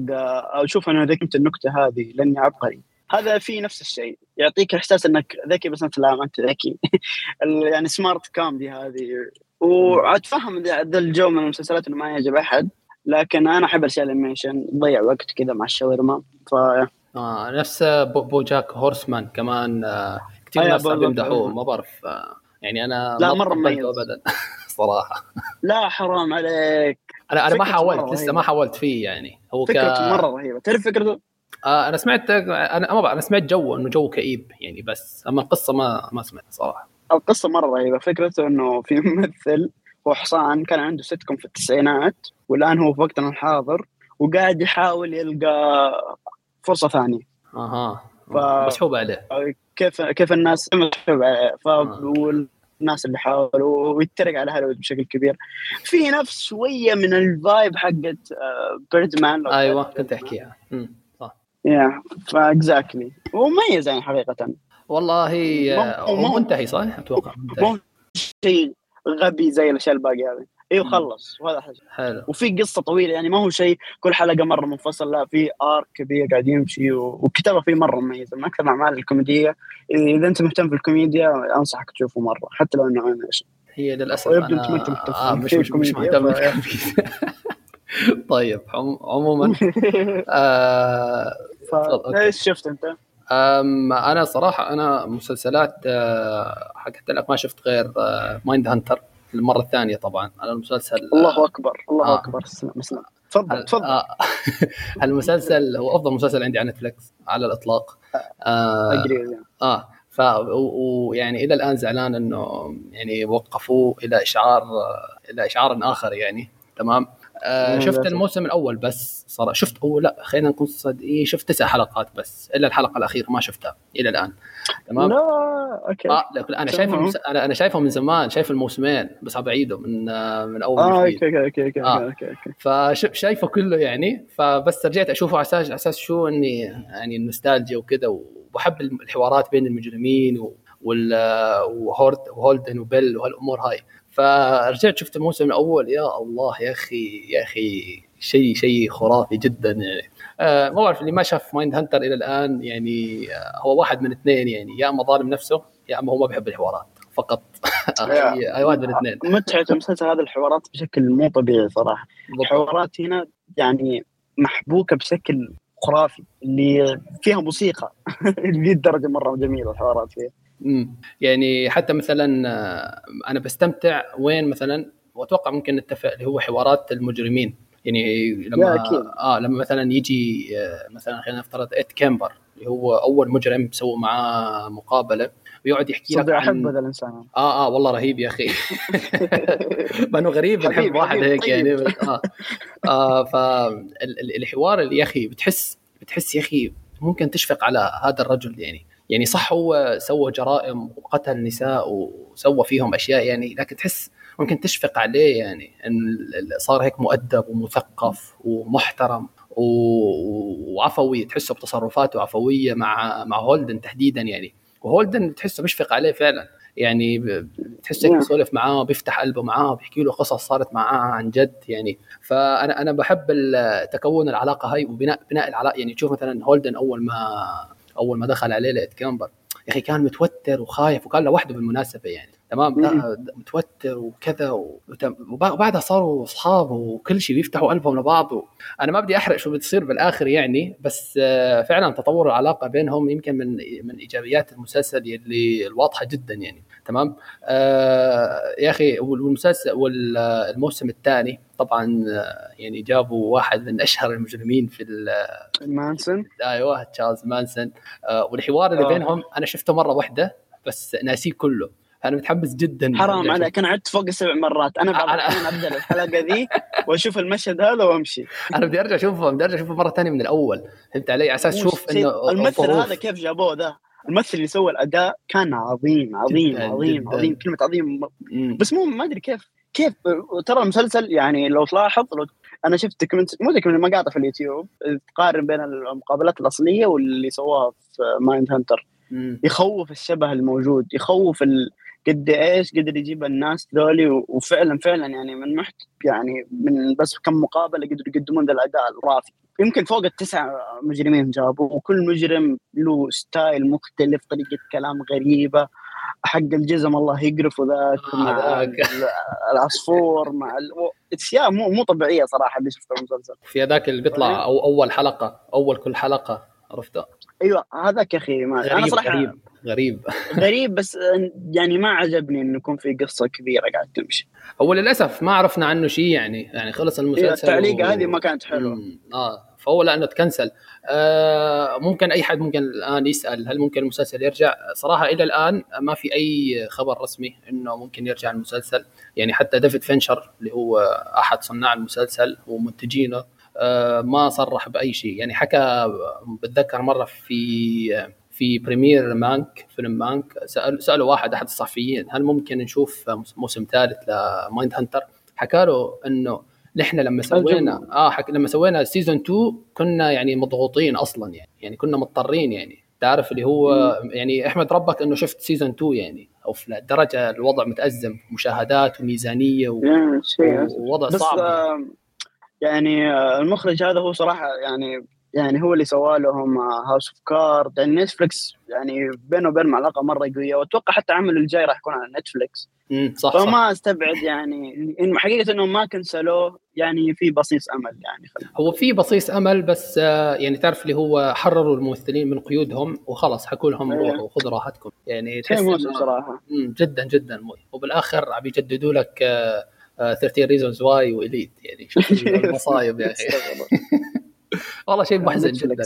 أشوف أنا ذكرت النكتة هذه لأني عبقري. هذا في نفس الشيء. يعطيك إحساس أنك ذكي بس أنت لا ما أنت ذكي. يعني smart comedy هذه. وأتفهم ذا الجو من المسلسلات إنه ما يعجب أحد. لكن أنا أحب الاشياء ال animation. تضيع وقت كذا مع الشاورما. ف آه نفس Bo, BoJack Horseman كمان آه كثير ناس يمدحوه ما بعرف آه يعني أنا لا مرة مميز. ابدا. صراحة لا حرام عليك. أنا أنا ما حاولت لسه ما حاولت فيه يعني. هو فكرته ك... مرة رهيبة. تعرف فكرته آه أنا سمعت أنا ما أنا سمعت جو إنه جو كئيب يعني بس أما القصة ما ما سمعت صراحة. القصة مرة رهيبة. فكرته إنه في ممثل هو حصان كان عنده سيتكم في التسعينات والآن هو في وقتنا الحاضر وقاعد يحاول يلقى فرصة ثانية. أها. ف... مسحوب عليه كيف كيف الناس مسحوب عليه ف... آه. والناس اللي حاولوا ويتريق على هوليوود بشكل كبير. في نفس شوية من ال vibe حقت Birdman آه، أيوه كنت أحكيها. صح. yeah ف exactly ومميز يعني حقيقة. والله هو منتهي صح؟ أتوقع مو شيء غبي زي الأشياء الباقية هذه. أيوه خلص وهذا حاجة. حلو. وفي قصة طويلة يعني ما هو شيء كل حلقة مرة منفصل لا في arc كبير قاعد يمشي والكتابه فيه مرة مميزة من أكثر الأعمال الكوميدية. إذا أنت مهتم في الكوميديا أنصحك تشوفه مرة حتى لو إنه animation. هي للأسف يبدو أنت ما أنت مهتم آه مش, مش, مش مهتم طيب عموما. آه إيش شفت أنت؟ أنا صراحة أنا مسلسلات آه، حكيت لك ما شفت غير Mindhunter المرة الثانية طبعا على المسلسل. الله أكبر الله آه. أكبر. مسلم تفضل تفضل. آه. المسلسل هو أفضل مسلسل عندي على Netflix على الإطلاق. آه, آه. ف ويعني إلى الآن زعلان إنه يعني وقفوه إلى إشعار إلى إشعار آخر يعني. تمام؟ آه شفت الموسم الأول بس صراحة شفت أو لا خلينا نكون صادقين شفت تسع حلقات بس إلا الحلقة الأخيرة ما شفتها إلى الآن. تمام؟ لا أوكي. آه لا أنا شايفه المس... أنا أنا شايفه من زمان شايف الموسمين بس بعيده من آه من أول آه أوكي أوكي أوكي آه. أوكي أوكي فشايفه كله يعني فبس رجعت أشوفه على أساس أساس شو اني يعني النوستالجيا وكذا وبحب الحوارات بين المجرمين و وهولدن وهولدن وبيل وهالأمور هاي. فرجعت شفت الموسم الأول. يا الله يا أخي يا أخي شيء شيء خرافي جدا يعني. آه ما بعرف اللي ما شاف Mindhunter إلى الآن يعني آه هو واحد من اثنين يعني يا أما ظالم نفسه يا أما هو ما بيحب الحوارات فقط. اي واحد من الاثنين متعة المسلسل هذا الحوارات بشكل مو طبيعي صراحة. الحوارات هنا يعني محبوكة بشكل خرافي اللي فيها موسيقى. لذي الدرجة مرة جميلة الحوارات فيها. امم يعني حتى مثلا آه، أنا بستمتع وين مثلا؟ وأتوقع ممكن نتفق اللي هو حوارات المجرمين. يعني لما أكيد. آه لما مثلا يجي آه، مثلا خلينا نفترض ات كامبر اللي هو أول مجرم سووا معاه مقابلة ويقعد يحكي لك عن أحب هذا الإنسان. آه آه والله رهيب يا أخي. ما انه غريب نحب واحد هيك طيب. يعني آه, آه فالحوار اللي يا أخي بتحس بتحس يا أخي ممكن تشفق على هذا الرجل يعني. يعني صح هو سوى جرائم وقتل نساء وسوى فيهم أشياء يعني لكن تحس ممكن تشفق عليه يعني إن صار هيك مؤدب ومثقف ومحترم وعفوي تحسه بتصرفاته عفوية مع مع هولدن تحديدا يعني. وهولدن تحسه بيشفق عليه فعلا. يعني تحسك يسولف معاه بيفتح قلبه معاه بيحكي له قصص صارت معاه عن جد يعني. فانا أنا بحب تكون العلاقة هاي وبناء بناء العلاقة يعني. تشوف مثلا هولدن أول ما أول ما دخل عليه لقيت كامبر. يا أخي كان متوتر وخايف وكان لوحده بالمناسبة يعني. تمام؟ لا متوتر وكذا وبعدها صاروا أصحاب وكل شيء بيفتحوا قلبهم لبعض و... أنا ما بدي أحرق شو بتصير بالآخر يعني بس آه، فعلا تطور العلاقة بينهم يمكن من من إيجابيات المسلسل اللي الواضحه جدا يعني. تمام؟ آه يا أخي والمسلسل والموسم الثاني طبعا آه، يعني جابوا واحد من أشهر المجرمين في مانسون؟ أيوه تشارلز مانسون. آه والحوار اللي آه. بينهم أنا شفته مرة واحدة بس ناسيه كله. أنا متحمس جدا حرام عليك أنا عدت فوق السبع مرات. أنا أنا... أبدأ الحلقة ذي وأشوف المشهد هذا وأمشي. أنا بدي أرجع أشوفه بدي أرجع أشوفه مرة ثانية من الأول. فهمت علي؟ على أساس أشوف إنه الممثل هذا كيف جابوه ذا؟ الممثل اللي سوى الأداء كان عظيم عظيم جداً عظيم جداً. عظيم كلمة عظيم. بس مو ما أدري كيف كيف ترى المسلسل يعني لو تلاحظ لو أنا شفت document مو document مقاطع في اليوتيوب تقارن بين المقابلات الأصلية واللي سووها في Mindhunter يخوف الشبه الموجود يخوف ال... قد إيش قدر يجيب الناس ذولي وفعلا فعلا يعني من محت يعني من بس كم مقابلة قدروا يقدمون ذا الأداء الراقي يمكن فوق التسع مجرمين جابوا وكل مجرم له style مختلف طريقة كلام غريبة حق الجزم الله يقرفه ذاك مع العصفور مع أشياء مو مو طبيعية صراحة اللي شفتها المسلسل. في هذاك اللي بيطلع أو أول حلقة أول كل حلقة عرفته؟ أيوه هذاك يا أخي ما أنا صراحة غريب غريب. غريب بس يعني ما عجبني إنه يكون في قصة كبيرة قاعد تمشي. هو للأسف ما عرفنا عنه شيء يعني يعني خلص المسلسل التعليقه و... هذه ما كانت حلوة. آه. فهو لأنه تكنسل. آه ممكن أي حد ممكن الآن يسأل هل ممكن المسلسل يرجع؟ صراحة إلى الآن ما في أي خبر رسمي إنه ممكن يرجع المسلسل. يعني حتى ديفيد فينشر اللي هو أحد صناع المسلسل ومنتجينه آه ما صرح بأي شيء. يعني حكى بتذكر مرة في في premiere Mank فيلم Mank سأل سألوا واحد أحد الصحفيين هل ممكن نشوف موسم ثالث ل Mindhunter حكى له إنه نحن لما سوينا آه حك... لما سوينا season 2 كنا يعني مضغوطين أصلا يعني يعني كنا مضطرين يعني. تعرف اللي هو يعني أحمد ربك إنه شفت season 2 يعني أو في درجة الوضع متأزم مشاهدات وميزانية و... ووضع صعب آه يعني آه المخرج هذا هو صراحة يعني يعني هو اللي سوى لهم House of Cards يعني Netflix يعني بينه وبين علاقه مرة قوية وأتوقع حتى عمل الجاي راح يكون على Netflix امم صح فما صح. استبعد يعني إن حقيقة إنهم ما cancel وه يعني في بصيص أمل يعني هو في بصيص أمل بس آه، يعني تعرف اللي هو حرروا الممثلين من قيودهم وخلاص حكوا لهم أيه. روحوا خذوا راحتكم. يعني تحس بصراحه جدا جدا وبالآخر عم يجددوا لك 13 Reasons Why و Elite. يعني المصايب يا أخي. والله شيء محزن جدا.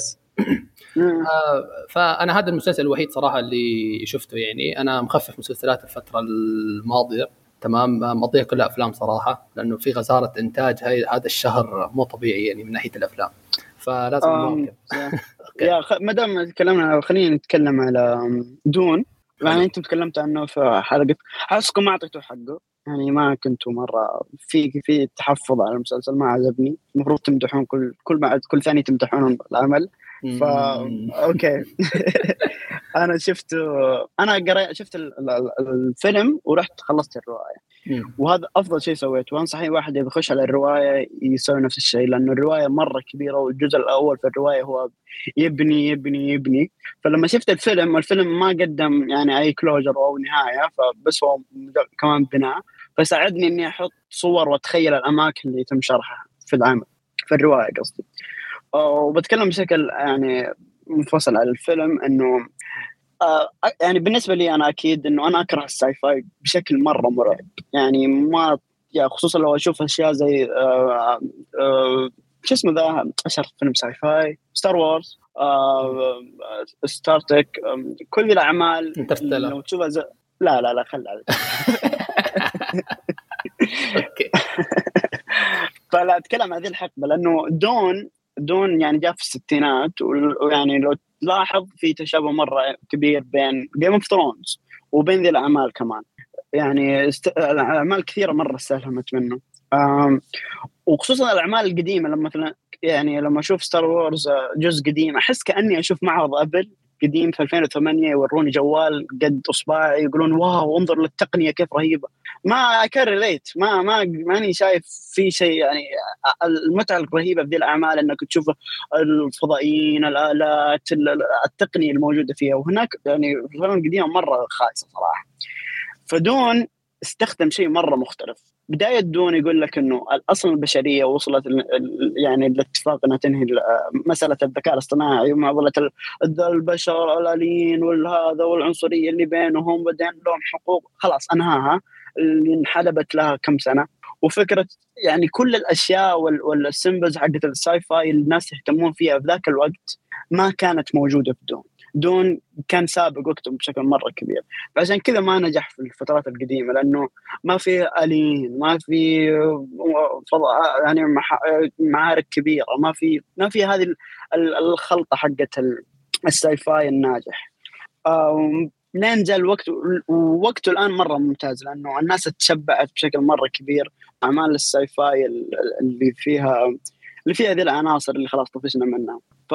آه فأنا هذا المسلسل الوحيد صراحة اللي شفته يعني. أنا مخفف مسلسلات الفترة الماضية تمام؟ مقضيها كلها أفلام صراحة لأنه في غزارة إنتاج هاي هذا الشهر مو طبيعي يعني من ناحية الأفلام. فلازم نواكب. يا ما دام تكلمنا خلينا نتكلم على دون. يعني أنتم تكلمتوا عنه في حلقه احسكم ما اعطيتوه حقه. يعني ما كنتوا مرة في في تحفظ على المسلسل ما عجبني المفروض تمدحون كل كل ما كل ثانية تمدحون العمل ف أوكي. أنا شفت أنا قريت شفت الفيلم ورحت خلصت الرواية. وهذا أفضل شيء سويته. وانصح اي واحد اذا يخش على الرواية يسوي نفس الشيء لأنه الرواية مرة كبيرة والجزء الأول في الرواية هو يبني يبني يبني. فلما شفت الفيلم الفيلم ما قدم يعني أي closure أو نهاية فبس هو كمان بناء. فساعدني إني أحط صور وأتخيل الأماكن اللي يتم شرحها في العمل في الرواية قصدي. وبتكلم بشكل يعني منفصل على الفيلم إنه آه يعني بالنسبة لي أنا أكيد إنه أنا أكره ال sci-fi بشكل مرة مرعب. يعني ما يعني خصوصا لو أشوف أشياء زي آه آه شو اسمه ذا أشهر فيلم sci-fi؟ Star Wars Star Trek كل الأعمال لو تشوفها زي... لا لا لا خل أوكي. فلا أتكلم عن هذه الحقبة لأنه دون دون يعني جاء في الستينات ويعني لو تلاحظ في تشابه مرة كبير بين Game of Thrones وبين ذي الأعمال كمان. يعني است... الاعمال كثيرة مرة استلهمت منه. أم... وخصوصا الأعمال القديمة لما مثلا يعني لما أشوف Star Wars جزء قديم أحس كأني أشوف معرض Apple قديم في 2008 يوروني جوال قد إصبعي يقولون wow انظر للتقنية كيف رهيبة. ما أقدر relate ما ما ماني شايف في شيء يعني المتعة الرهيبة في ذي الأعمال إنك تشوف الفضائيين الآلات التقنية الموجودة فيها. وهناك يعني الافلام القديمه مرة خايسه صراحة. فدون استخدم شيء مرة مختلف. بداية دون يقول لك إنه أصلا البشرية وصلت يعني الاتفاق إنها تنهي مسألة الذكاء الاصطناعي ومعضله البشر الآليين والهذا والعنصرية اللي بينهم بعدين لهم حقوق. خلاص أنهاها. اللي انحلبت لها كم سنة. وفكرة يعني كل الأشياء وال symbols حقت ال sci-fi الناس يهتمون فيها في ذاك الوقت ما كانت موجودة في دون. Dune كان سابق وقته بشكل مرة كبير. فعشان كذا ما نجح في الفترات القديمة لأنه ما في الين ما في يعني معارك كبيرة ما في ما في هذه الخلطة حقت ال sci-fi الناجح. لين جاء الوقت ووقته الآن مرة ممتاز لأنه الناس تشبعت بشكل مرة كبير. أعمال ال sci-fi اللي فيها اللي فيها ذي العناصر اللي خلاص طفشنا منها. ف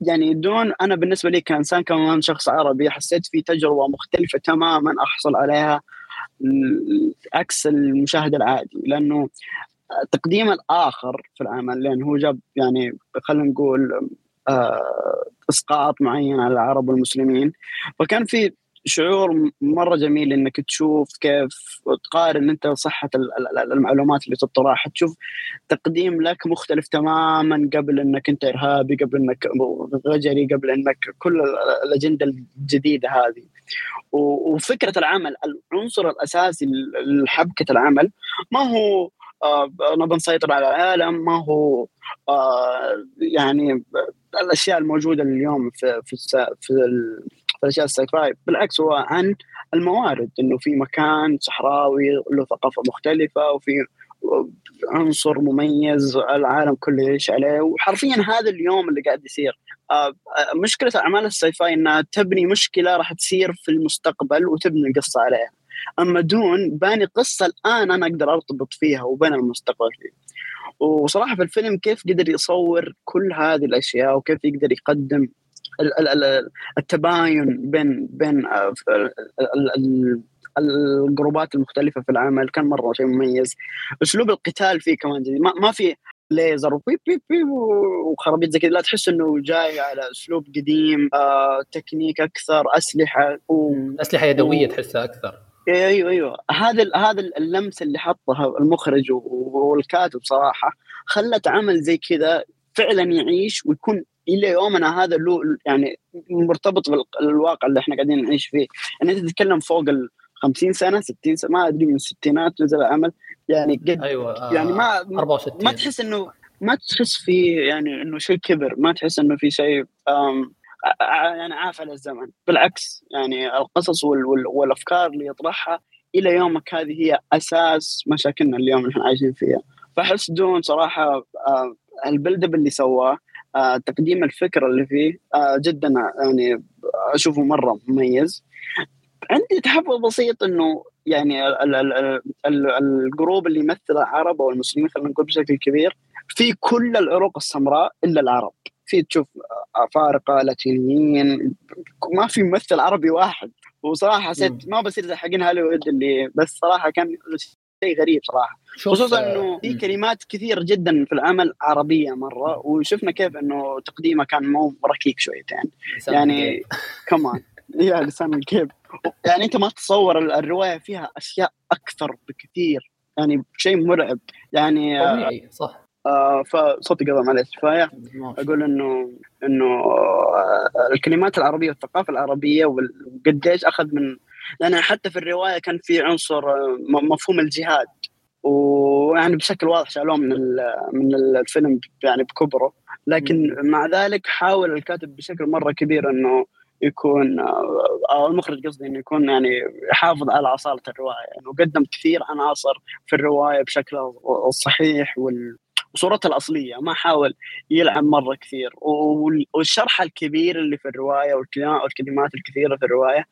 يعني دون أنا بالنسبة لي كإنسان كمان شخص عربي حسيت في تجربة مختلفة تماما أحصل عليها عكس المشاهد العادي. لأنه تقديم الآخر في العمل لأن هو جاب يعني خلينا نقول إسقاط معين على العرب والمسلمين. فكان في شعور مرة جميل إنك تشوف كيف تقارن أنت صحة المعلومات اللي تطرح. تشوف تقديم لك مختلف تماما قبل إنك أنت إرهابي قبل إنك غجري قبل إنك كل الأجندة الجديدة هذه. وفكرة العمل العنصر الأساسي لحبكة العمل ما هو آه نبغى نسيطر على العالم ما هو آه يعني الأشياء الموجودة اليوم في في في الأشياء الساي فاي بالعكس هو عن الموارد إنه في مكان صحراوي له ثقافة مختلفة وفي عنصر مميز العالم كله يعيش عليه وحرفيا هذا اليوم اللي قاعد يصير. آه، مشكلة أعمال الساي فاي إنها تبني مشكلة راح تصير في المستقبل وتبني القصة عليها. أما دون باني قصة الآن أنا أقدر أرتبط فيها وبين المستقبل فيه وصراحة في الفيلم كيف قدر يصور كل هذه الأشياء وكيف يقدر يقدم التباين بين بين ال groups ات المختلفة في العمل. كان مرة شيء مميز. أسلوب القتال فيه كمان جديد. ما, ما في ليزر و بي بي بي وخرابيط زي كذا. لا تحس إنه جاي على أسلوب قديم آه تكنيك أكثر أسلحة و... أسلحة يدوية و... تحسها أكثر. أيوه أيوه. هذا هذا اللمس اللي حطها المخرج والكاتب صراحة خلت عمل زي كذا فعلا يعيش ويكون إلى يومنا هذا له يعني مرتبط بالواقع اللي إحنا قاعدين نعيش فيه. يعني أنت تتكلم فوق ال 50 سنة 60 سنة ما أدري من الستينات نزل العمل يعني قد أيوه يعني ما 64 ما تحس انه ما تحس في يعني إنه شيء كبر. ما تحس إنه في شيء يعني عاف على الزمن. بالعكس يعني القصص والأفكار اللي يطرحها إلى يومك هذه هي أساس مشاكلنا اليوم اللي إحنا عايشين فيها. فاحس دون صراحة البلد اللي سواه آه، تقديم الفكرة اللي فيه آه، جدا يعني أشوفه مرة مميز. عندي تحفظ بسيط إنه يعني ال ال ال الجروب اللي يمثل العرب أو المسلمين خلينا نقول بشكل كبير في كل العروق السمراء إلا العرب. في تشوف أفارقة لاتينيين ما في ممثل عربي واحد. وصراحة حسيت ما بصير زي حقين هوليوود اللي بس صراحة كان شيء غريب صراحة. خصوصا إنه في كلمات كثير جدا في العمل عربية مرة وشفنا كيف إنه تقديمه كان مو ركيك شويتين. يعني كمان يا لسان الكيب. يعني أنت ما تتصور الرواية فيها أشياء أكثر بكثير. يعني شيء مرعب. يعني طبيعي صح. آه فصوتي قضى معلش فيا أقول انه إنه آه الكلمات العربية والثقافة العربية وقديش أخذ من لأن حتى في الرواية كان في عنصر آه، مفهوم الجهاد. ويعني بشكل واضح شالوه من من الفيلم يعني بكبره. لكن مع ذلك حاول الكاتب بشكل مرة كبير إنه يكون أو المخرج قصدي إنه يكون يعني يحافظ على أصالة الرواية. يعني وقدم كثير عناصر في الرواية بشكل الصحيح وال وصورتها الأصلية ما حاول يلعب مرة كثير. والشرح الكبير اللي في الرواية والكلمات الكثيرة في الرواية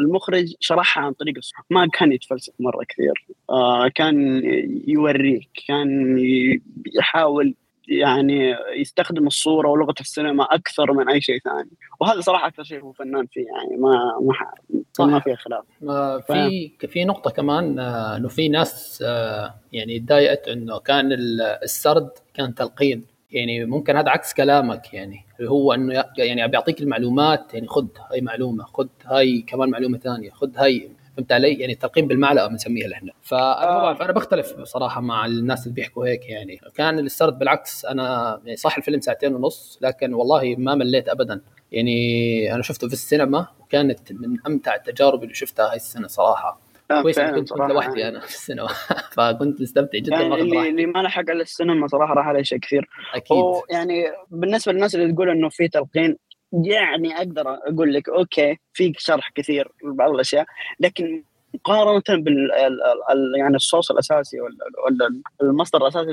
المخرج شرحها عن طريق ما كان يتفلسف مرة كثير. آه كان يوريك كان يحاول يعني يستخدم الصورة ولغة السينما أكثر من أي شيء ثاني. وهذا صراحة أكثر شيء هو فنان فيه يعني ما ما ما فيها خلاف. في في نقطة كمان آه، إنه في ناس آه، يعني تضايقت إنه كان السرد كان تلقين. يعني ممكن هذا عكس كلامك يعني هو إنه يعني بيعطيك المعلومات يعني خذ هاي معلومة خذ هاي كمان معلومة ثانية خذ هاي فهمت علي؟ يعني التلقين بالمعلقة بنسميها نحن. فانا ما بعرف أنا بختلف بصراحة مع الناس اللي بيحكوا هيك يعني. كان السرد بالعكس أنا يعني صح الفيلم ساعتين ونص لكن والله ما مليت ابدا. يعني أنا شفته في السينما وكانت من أمتع التجارب اللي شفتها هاي السنة صراحة. آه كويس كنت كنت لوحدي أنا في السينما. فكنت مستمتع جدا يعني اللي, اللي ما لحق على السينما صراحة راح عليه شيء كثير. أكيد. يعني بالنسبة للناس اللي تقول إنه في تلقين يعني أقدر أقول لك أوكي في شرح كثير لبعض الأشياء لكن مقارنة بال يعني الصوص الأساسي ولا المصدر الأساسي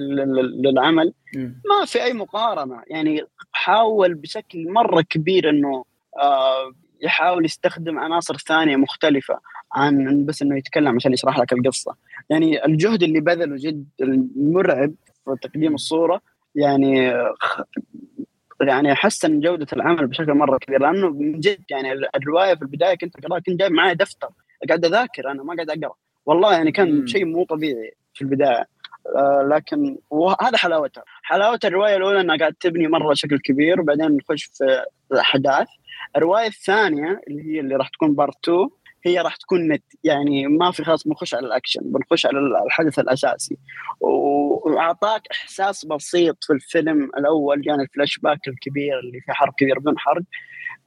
للعمل ما في أي مقارنة. يعني حاول بشكل مرة كبير إنه آه، يحاول يستخدم عناصر ثانية مختلفة عن بس إنه يتكلم عشان يشرح لك القصة. يعني الجهد اللي بذله جد مرعب في تقديم الصورة يعني يعني حسن جودة العمل بشكل مرة كبير لأنه من جد يعني الرواية في البداية كنت أقرأها كنت جايب معي دفتر قاعد أذاكر أنا ما قاعد أقرأ. والله يعني كان شيء مو طبيعي في البداية. آه لكن وهذا حلاوتها حلاوه الرواية الأولى إنها قاعد تبني مرة بشكل كبير وبعدين نخش في الأحداث. الرواية الثانية اللي هي اللي راح تكون part 2 هي راح تكون نت. يعني ما في خلاص بنخش على الأكشن بنخش على الحدث الأساسي. وأعطاك إحساس بسيط في الفيلم الأول يعني الفلاش باك الكبير اللي في حرب كبير بدون حرق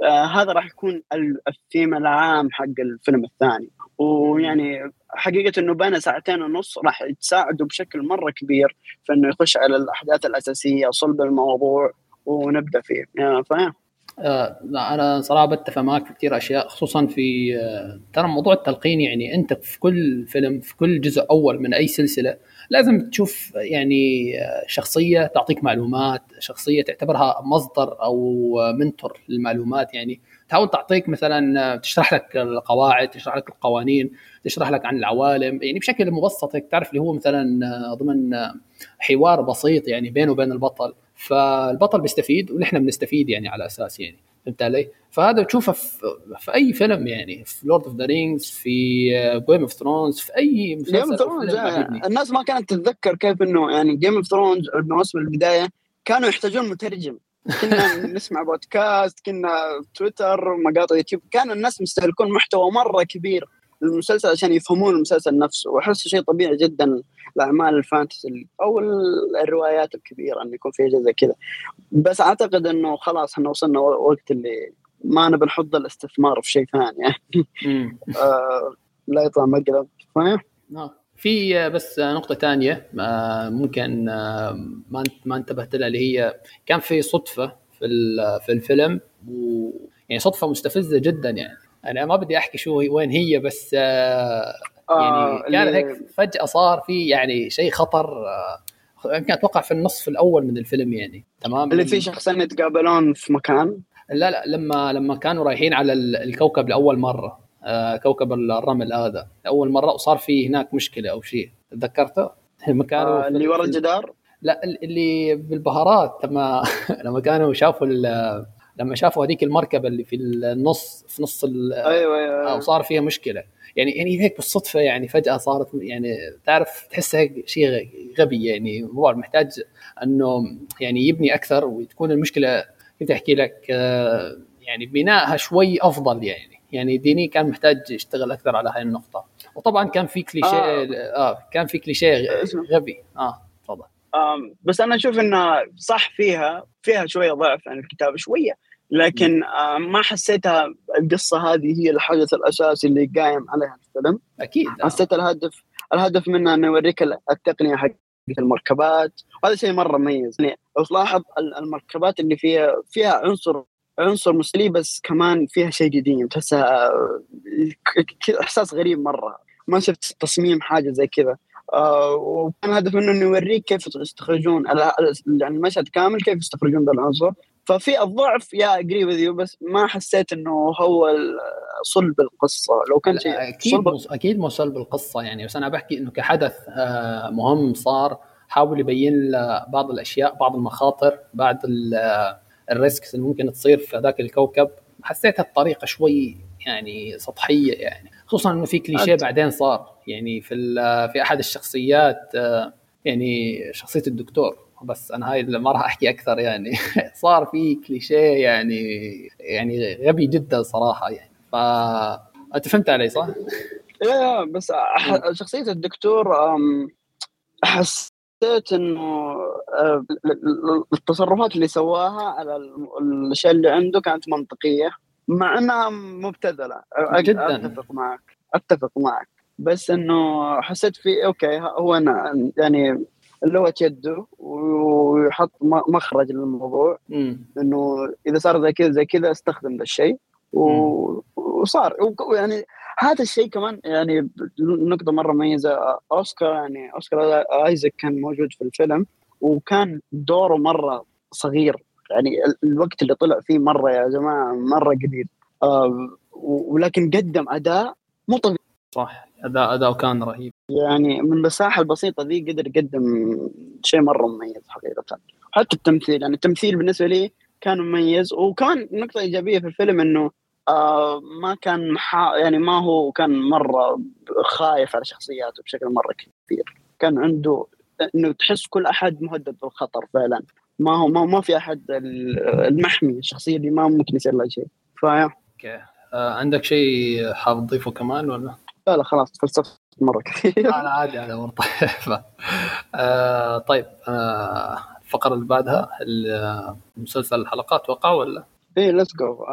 آه هذا راح يكون الثيم العام حق الفيلم الثاني. ويعني حقيقة إنه بين ساعتين ونص راح تساعده بشكل مرة كبير في إنه يخش على الأحداث الأساسية صلب الموضوع ونبدأ فيه. يعني فاهم آه لا أنا صراحة بتفق معك في كثير أشياء خصوصا في آه ترى موضوع التلقين يعني أنت في كل فيلم في كل جزء أول من أي سلسلة لازم تشوف يعني آه شخصية تعطيك معلومات شخصية تعتبرها مصدر أو mentor للمعلومات يعني تحاول تعطيك مثلا آه، تشرح لك القواعد تشرح لك القوانين تشرح لك عن العوالم يعني بشكل مبسط تعرف اللي هو مثلا آه، ضمن حوار بسيط يعني بينه وبين البطل. فالبطل بيستفيد ونحن بنستفيد يعني على أساس يعني فهمت علي؟ فهذا تشوفه في, في أي فيلم يعني في Lord of the Rings في Game of Thrones في أي مسلسل Thrones الناس ما كانت تتذكر كيف إنه يعني Game of Thrones الموسم البداية كانوا يحتاجون مترجم. كنا نسمع بودكاست كنا تويتر مقاطع يوتيوب كان الناس مستهلكون محتوى مرة كبير. للمسلسل عشان يفهمون المسلسل نفسه وأحس شيء طبيعي جدا الاعمال ال fantasy أو الروايات الكبيرة انه يكون فيها زي كذا. بس أعتقد إنه خلاص إحنا وصلنا وقت اللي ما نبي نحط الاستثمار في شيء ثاني. يعني آه لا يطلع مقلب فاهم؟ آه. في بس نقطة ثانية ممكن ما ما انتبهت لها اللي هي كان في صدفة في في الفيلم و يعني صدفة مستفزة جدا يعني. أنا ما بدي أحكي شو وين هي بس آه يعني آه كانت هيك فجأة صار في يعني شيء خطر آه يمكن أتوقع في النصف الأول من الفيلم يعني تمام اللي في شخصين يتقابلون في مكان لا لا لما لما كانوا رايحين على الكوكب لأول مرة آه كوكب الرمل هذا اول مرة وصار في هناك مشكلة أو شيء تذكرته؟ لما كانوا آه اللي ورا الجدار؟ لا اللي بالبهارات لما لما كانوا شافوا لما شافوا هذيك المركبة اللي في النص في نص أيوه أيوه, أيوة. وصار فيها مشكلة. يعني يعني هيك بالصدفة يعني فجأة صارت يعني تعرف تحس هيك شيء غبي يعني. الموضوع محتاج إنه يعني يبني أكثر وتكون المشكلة كنت أحكي لك آه، يعني بنائها شوي أفضل يعني. يعني ديني كان محتاج يشتغل أكثر على هاي النقطة. وطبعا كان في كليشيه آه, آه كان في كليشيه غبي آه. بس أنا أشوف إنه صح فيها فيها شوية ضعف عن الكتابه شوية. لكن ما حسيتها القصة هذه هي الحدث الأساسي اللي قايم عليها الفيلم. أكيد. حسيت الهدف الهدف منه إنه يوريك التقنية حق المركبات. وهذا شيء مرة مميز. يعني لو تلاحظ المركبات اللي فيها فيها عنصر عنصر مسلي بس كمان فيها شيء قديم. تحسها إحساس غريب مرة. ما شفت تصميم حاجة زي كذا. وكان هدف منه إنه يوريك كيف يستخرجون يعني المشهد كامل كيف يستخرجون ذا العنصر ففي الضعف يا اجري وذ يو بس ما حسيت إنه هو صلب القصة. لو كان شيء أكيد صلب... أكيد مو صلب القصة يعني. بس أنا بحكي إنه كحدث آه، مهم صار حاول يبين بعض الأشياء بعض المخاطر بعض الريسكس اللي ممكن تصير في هذاك الكوكب. حسيتها الطريقة شوي يعني سطحية يعني. خصوصا إنه في كليشيه بعدين صار. يعني في في أحد الشخصيات يعني شخصية الدكتور. بس أنا هاي ما راح أحكي أكثر يعني. صار في كليشيه يعني يعني غبي جدا صراحة يعني. ف أنت فهمت علي صح؟ إيه بس شخصية الدكتور حسيت إنه آه، التصرفات اللي سواها على الأشياء اللي عنده كانت منطقية. مع أنها مبتذلة. جدا. أتفق معك. أتفق معك. بس إنه حسيت في أوكي هو أنا يعني لغه يده ويحط مخرج للموضوع. إنه إذا صار زي كذا زي كذا أستخدم ذا الشيء. وصار. يعني هذا الشيء كمان يعني نقطة مرة مميزة. أوسكار يعني أوسكار ايزك كان موجود في الفيلم وكان دوره مرة صغير. يعني الوقت اللي طلع فيه مرة يا جماعة مرة قليل. آه ولكن قدم أداء مو طبيعي. صح اداء أداء كان رهيب. يعني من المساحة البسيطة ذي قدر يقدم شيء مرة مميز حقيقة. حتى التمثيل يعني التمثيل بالنسبة لي كان مميز وكان نقطة إيجابية في الفيلم إنه آه ما كان يعني ما هو كان مرة خايف على شخصياته بشكل مرة كبير. كان عنده إنه تحس كل أحد مهدد بالخطر فعلا. ما هو ما, ما في أحد المحمي الشخصية اللي ما ممكن يصير لها شيء. فيا. okay. آه عندك شيء حاب تضيفه كمان ولا؟ لا لا خلاص فلسفت مرة كثير. أنا عادي أنا مره طيب. آه طيب آه الفقرة اللي بعدها مسلسل الحلقات وقع ولا؟ إيه let's go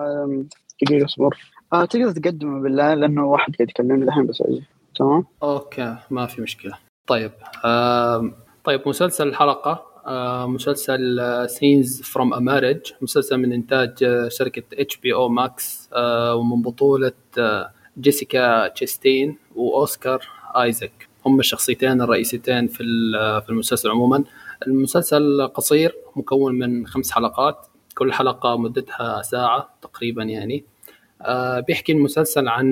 دقيقة اصبر. آه تقدر تقدمه بالله لأنه واحد قاعد يكلمني الحين بس أجي. تمام؟ okay ما في مشكلة. طيب آه طيب مسلسل الحلقة مسلسل Scenes from a Marriage مسلسل من إنتاج آه، شركة HBO Max ومن بطولة آه جيسيكا تشيستين وأوسكار ايزك هم الشخصيتين الرئيسيتين في في المسلسل عموما. المسلسل قصير مكون من خمس حلقات. كل حلقة مدتها ساعة تقريبا يعني. آه بيحكي المسلسل عن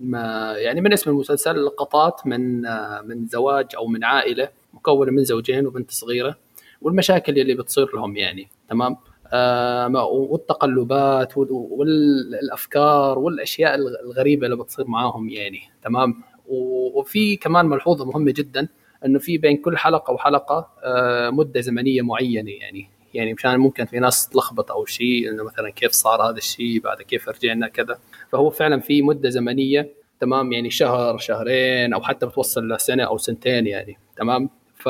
ما يعني من اسم المسلسل لقطات من آه من زواج أو من عائلة مكونة من زوجين وبنت صغيرة. والمشاكل اللي بتصير لهم يعني تمام؟ آه والتقلبات والأفكار والأشياء الغريبة اللي بتصير معاهم يعني تمام؟ وفي كمان ملحوظة مهمة جدا إنه في بين كل حلقة وحلقة آه مدة زمنية معينة يعني يعني مشان ممكن في ناس تلخبط أو شيء إنه مثلا كيف صار هذا الشيء بعد كيف رجعنا كذا. فهو فعلا في مدة زمنية تمام؟ يعني شهر شهرين أو حتى بتوصل لسنة أو سنتين يعني تمام؟ ف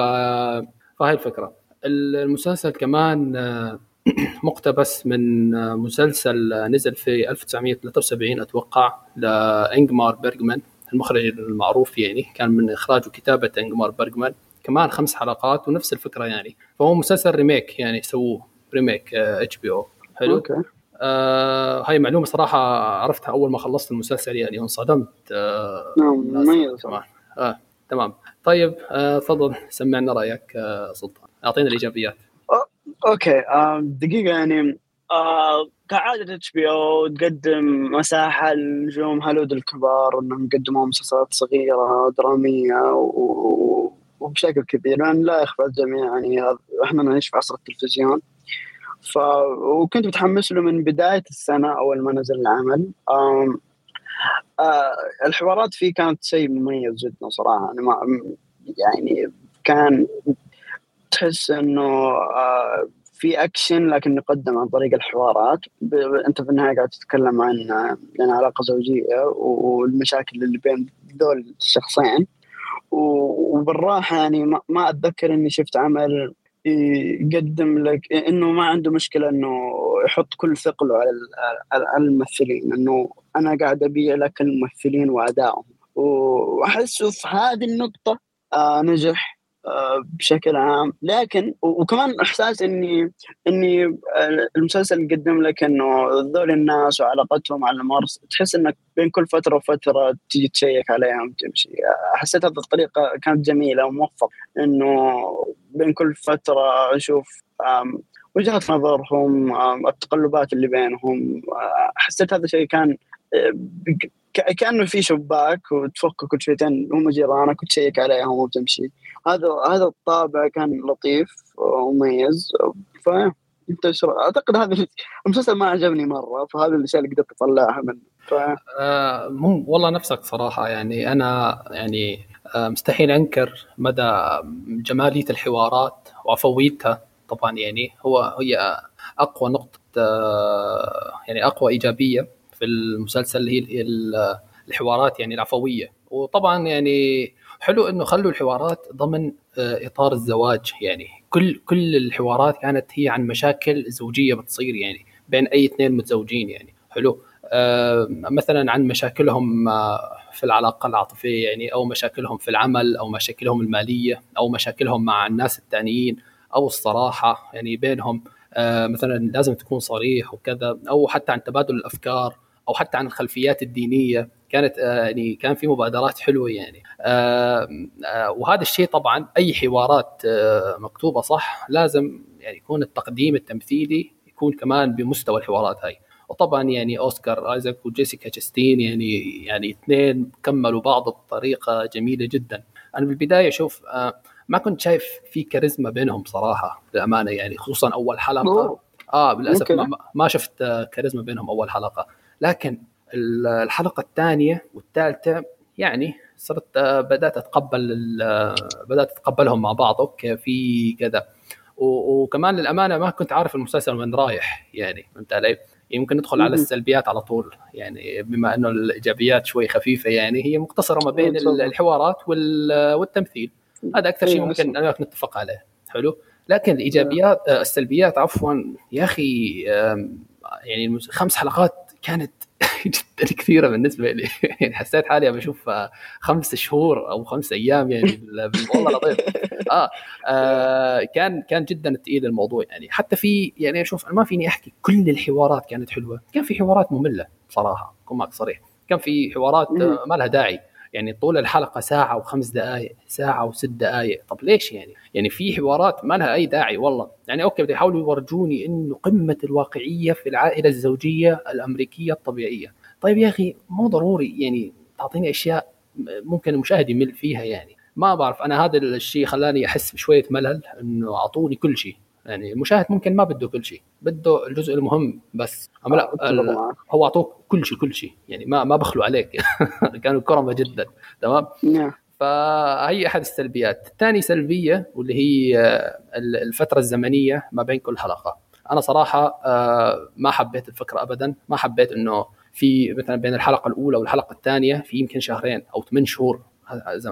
فهي الفكرة. المسلسل كمان آه، مقتبس من آه، مسلسل نزل في 1973 أتوقع لإنجمار بيرجمان المخرج المعروف يعني كان من إخراج وكتابة إنجمار بيرجمان كمان خمس حلقات ونفس الفكرة يعني. فهو مسلسل remake يعني سووه remake HBO. حلو؟ okay. آه هاي معلومة صراحة عرفتها أول ما خلصت المسلسل يعني انصدمت آه نعم تمام آه تمام. طيب آه تفضل سمعنا رأيك آه سلطان. أعطينا الإيجابيات okay دقيقة يعني آه كعادة HBO تقدم مساحة لنجوم هوليود الكبار إنهم يقدموا مسلسلات صغيرة درامية و... وبشكل كبير لأن لا يخفى الجميع يعني إحنا نعيش في عصر التلفزيون ف وكنت متحمس له من بداية السنة أول ما نزل العمل. آه الحوارات فيه كانت شيء مميز جدا صراحة يعني ما يعني كان تحس إنه آه في اكشن لكن يقدم عن طريق الحوارات. أنت في النهاية قاعد تتكلم عن يعني علاقة زوجية والمشاكل اللي بين ذول الشخصين. وبالراحة يعني ما أتذكر إني شفت عمل يقدم لك إنه ما عنده مشكلة إنه يحط كل ثقله على الممثلين. إنه أنا قاعد أبيع لك الممثلين وأدائهم. واحسه في هذه النقطة آه نجح. بشكل عام. لكن وكمان إحساس إني إني المسلسل يقدم لك إنه ذول الناس وعلاقتهم على المارس تحس إنك بين كل فترة وفترة تيجي تشيك عليهم تمشي. حسيت هذه الطريقة كانت جميلة وموفق إنه بين كل فترة أشوف وجهات نظرهم التقلبات اللي بينهم. حسيت هذا الشيء كان كأنه في شباك وتفك كل شويتين هم جيرانك وتشيك عليهم وتمشي. هذا هذا الطابع كان لطيف ومميز ف أعتقد هذا المسلسل ما عجبني مرة فهذا الأشياء اللي قدرت أطلعها منه. ف... آه مو والله نفسك صراحة يعني أنا يعني آه مستحيل أنكر مدى جمالية الحوارات وعفويتها طبعا يعني هو هي أقوى نقطة آه يعني أقوى إيجابية. في المسلسل هي الحوارات يعني العفوية. وطبعا يعني حلو إنه خلوا الحوارات ضمن آه، إطار الزواج يعني. كل كل الحوارات كانت هي عن مشاكل زوجية بتصير يعني بين أي اثنين متزوجين يعني. حلو. آه مثلا عن مشاكلهم آه، في العلاقة العاطفية يعني أو مشاكلهم في العمل أو مشاكلهم المالية أو مشاكلهم مع الناس الثانيين أو الصراحة يعني بينهم. مثلا لازم تكون صريح وكذا أو حتى عن تبادل الأفكار. أو حتى عن الخلفيات الدينية. كانت آه، يعني كان في مبادرات حلوة يعني. آه، آه، وهذا الشيء طبعا أي حوارات مكتوبة صح لازم يعني يكون التقديم التمثيلي يكون كمان بمستوى الحوارات هاي. وطبعا يعني أوسكار آيزاك وجيسيكا تشستين يعني يعني اثنين كملوا بعض بطريقة جميلة جدا. أنا بالبداية أشوف ما كنت شايف في كاريزما بينهم صراحة للامانه يعني خصوصا أول حلقة. آه للأسف ما, ما شفت كاريزما بينهم أول حلقة. لكن الحلقة الثانية والثالثة يعني صرت آه، بدأت أتقبل آه، بدأت أتقبلهم مع بعض. أوكي في كذا. وكمان للأمانة ما كنت عارف المسلسل وين رايح يعني فهمت علي؟ يمكن ندخل على السلبيات على طول يعني بما إنه الإيجابيات شوي خفيفة يعني هي مقتصرة ما بين الحوارات والتمثيل. هذا أكثر شيء ممكن نتفق عليه. حلو؟ لكن الإيجابيات آه، السلبيات عفوا يا أخي يعني خمس حلقات كانت جدا كثيرة بالنسبة لي. يعني حسيت حالي بشوف خمس شهور أو خمس أيام يعني والله لطيف آه, آه كان كان جدا ثقيل الموضوع يعني. حتى في يعني أشوف ما فيني أحكي كل الحوارات كانت حلوة. كان في حوارات مملة صراحة أكون معك صريح. كان في حوارات ما لها داعي. يعني طول الحلقة ساعة وخمس دقائق ساعة وست دقائق طب ليش يعني؟ يعني في حوارات ما لها أي داعي والله. يعني أوكي بده يحاولوا يورجوني إنه قمة الواقعية في العائلة الزوجية الأمريكية الطبيعية. طيب يا أخي مو ضروري يعني تعطيني أشياء ممكن المشاهد يمل فيها يعني. ما بعرف أنا هذا الشيء خلاني أحس بشوية ملل إنه أعطوني كل شيء. يعني المشاهد ممكن ما بده كل شيء بده الجزء المهم بس. أما لا آه، هو أعطوك كل شيء كل شيء. يعني ما ما بخلوا عليك. كانوا كرمة جدا. تمام؟ نعم. فهي أحد السلبيات. ثاني سلبية واللي هي الفترة الزمنية ما بين كل حلقة. أنا صراحة آه، ما حبيت الفكرة ابدا. ما حبيت إنه في مثلا بين الحلقة الأولى والحلقة الثانية في يمكن شهرين أو ثمان شهور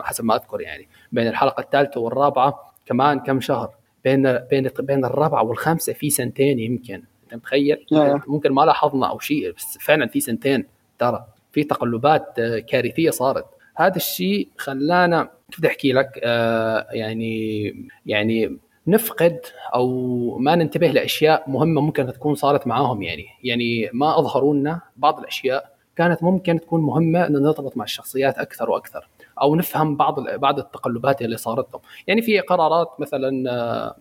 حسب ما أذكر يعني بين الحلقة الثالثة والرابعة كمان كم شهر. بين بين بين الرابعه والخامسة في سنتين يمكن. أنت متخيل؟ ممكن ما لاحظنا أو شيء بس فعلا في سنتين ترى في تقلبات آه، كارثية صارت. هذا الشيء خلانا كيف بدي أحكي لك؟ آه يعني يعني نفقد أو ما ننتبه لأشياء مهمة ممكن تكون صارت معاهم يعني. يعني ما أظهروا لنا بعض الأشياء كانت ممكن تكون مهمة ان نرتبط مع الشخصيات أكثر وأكثر. أو نفهم بعض بعض التقلبات اللي صارت لهم. يعني في قرارات مثلا آه،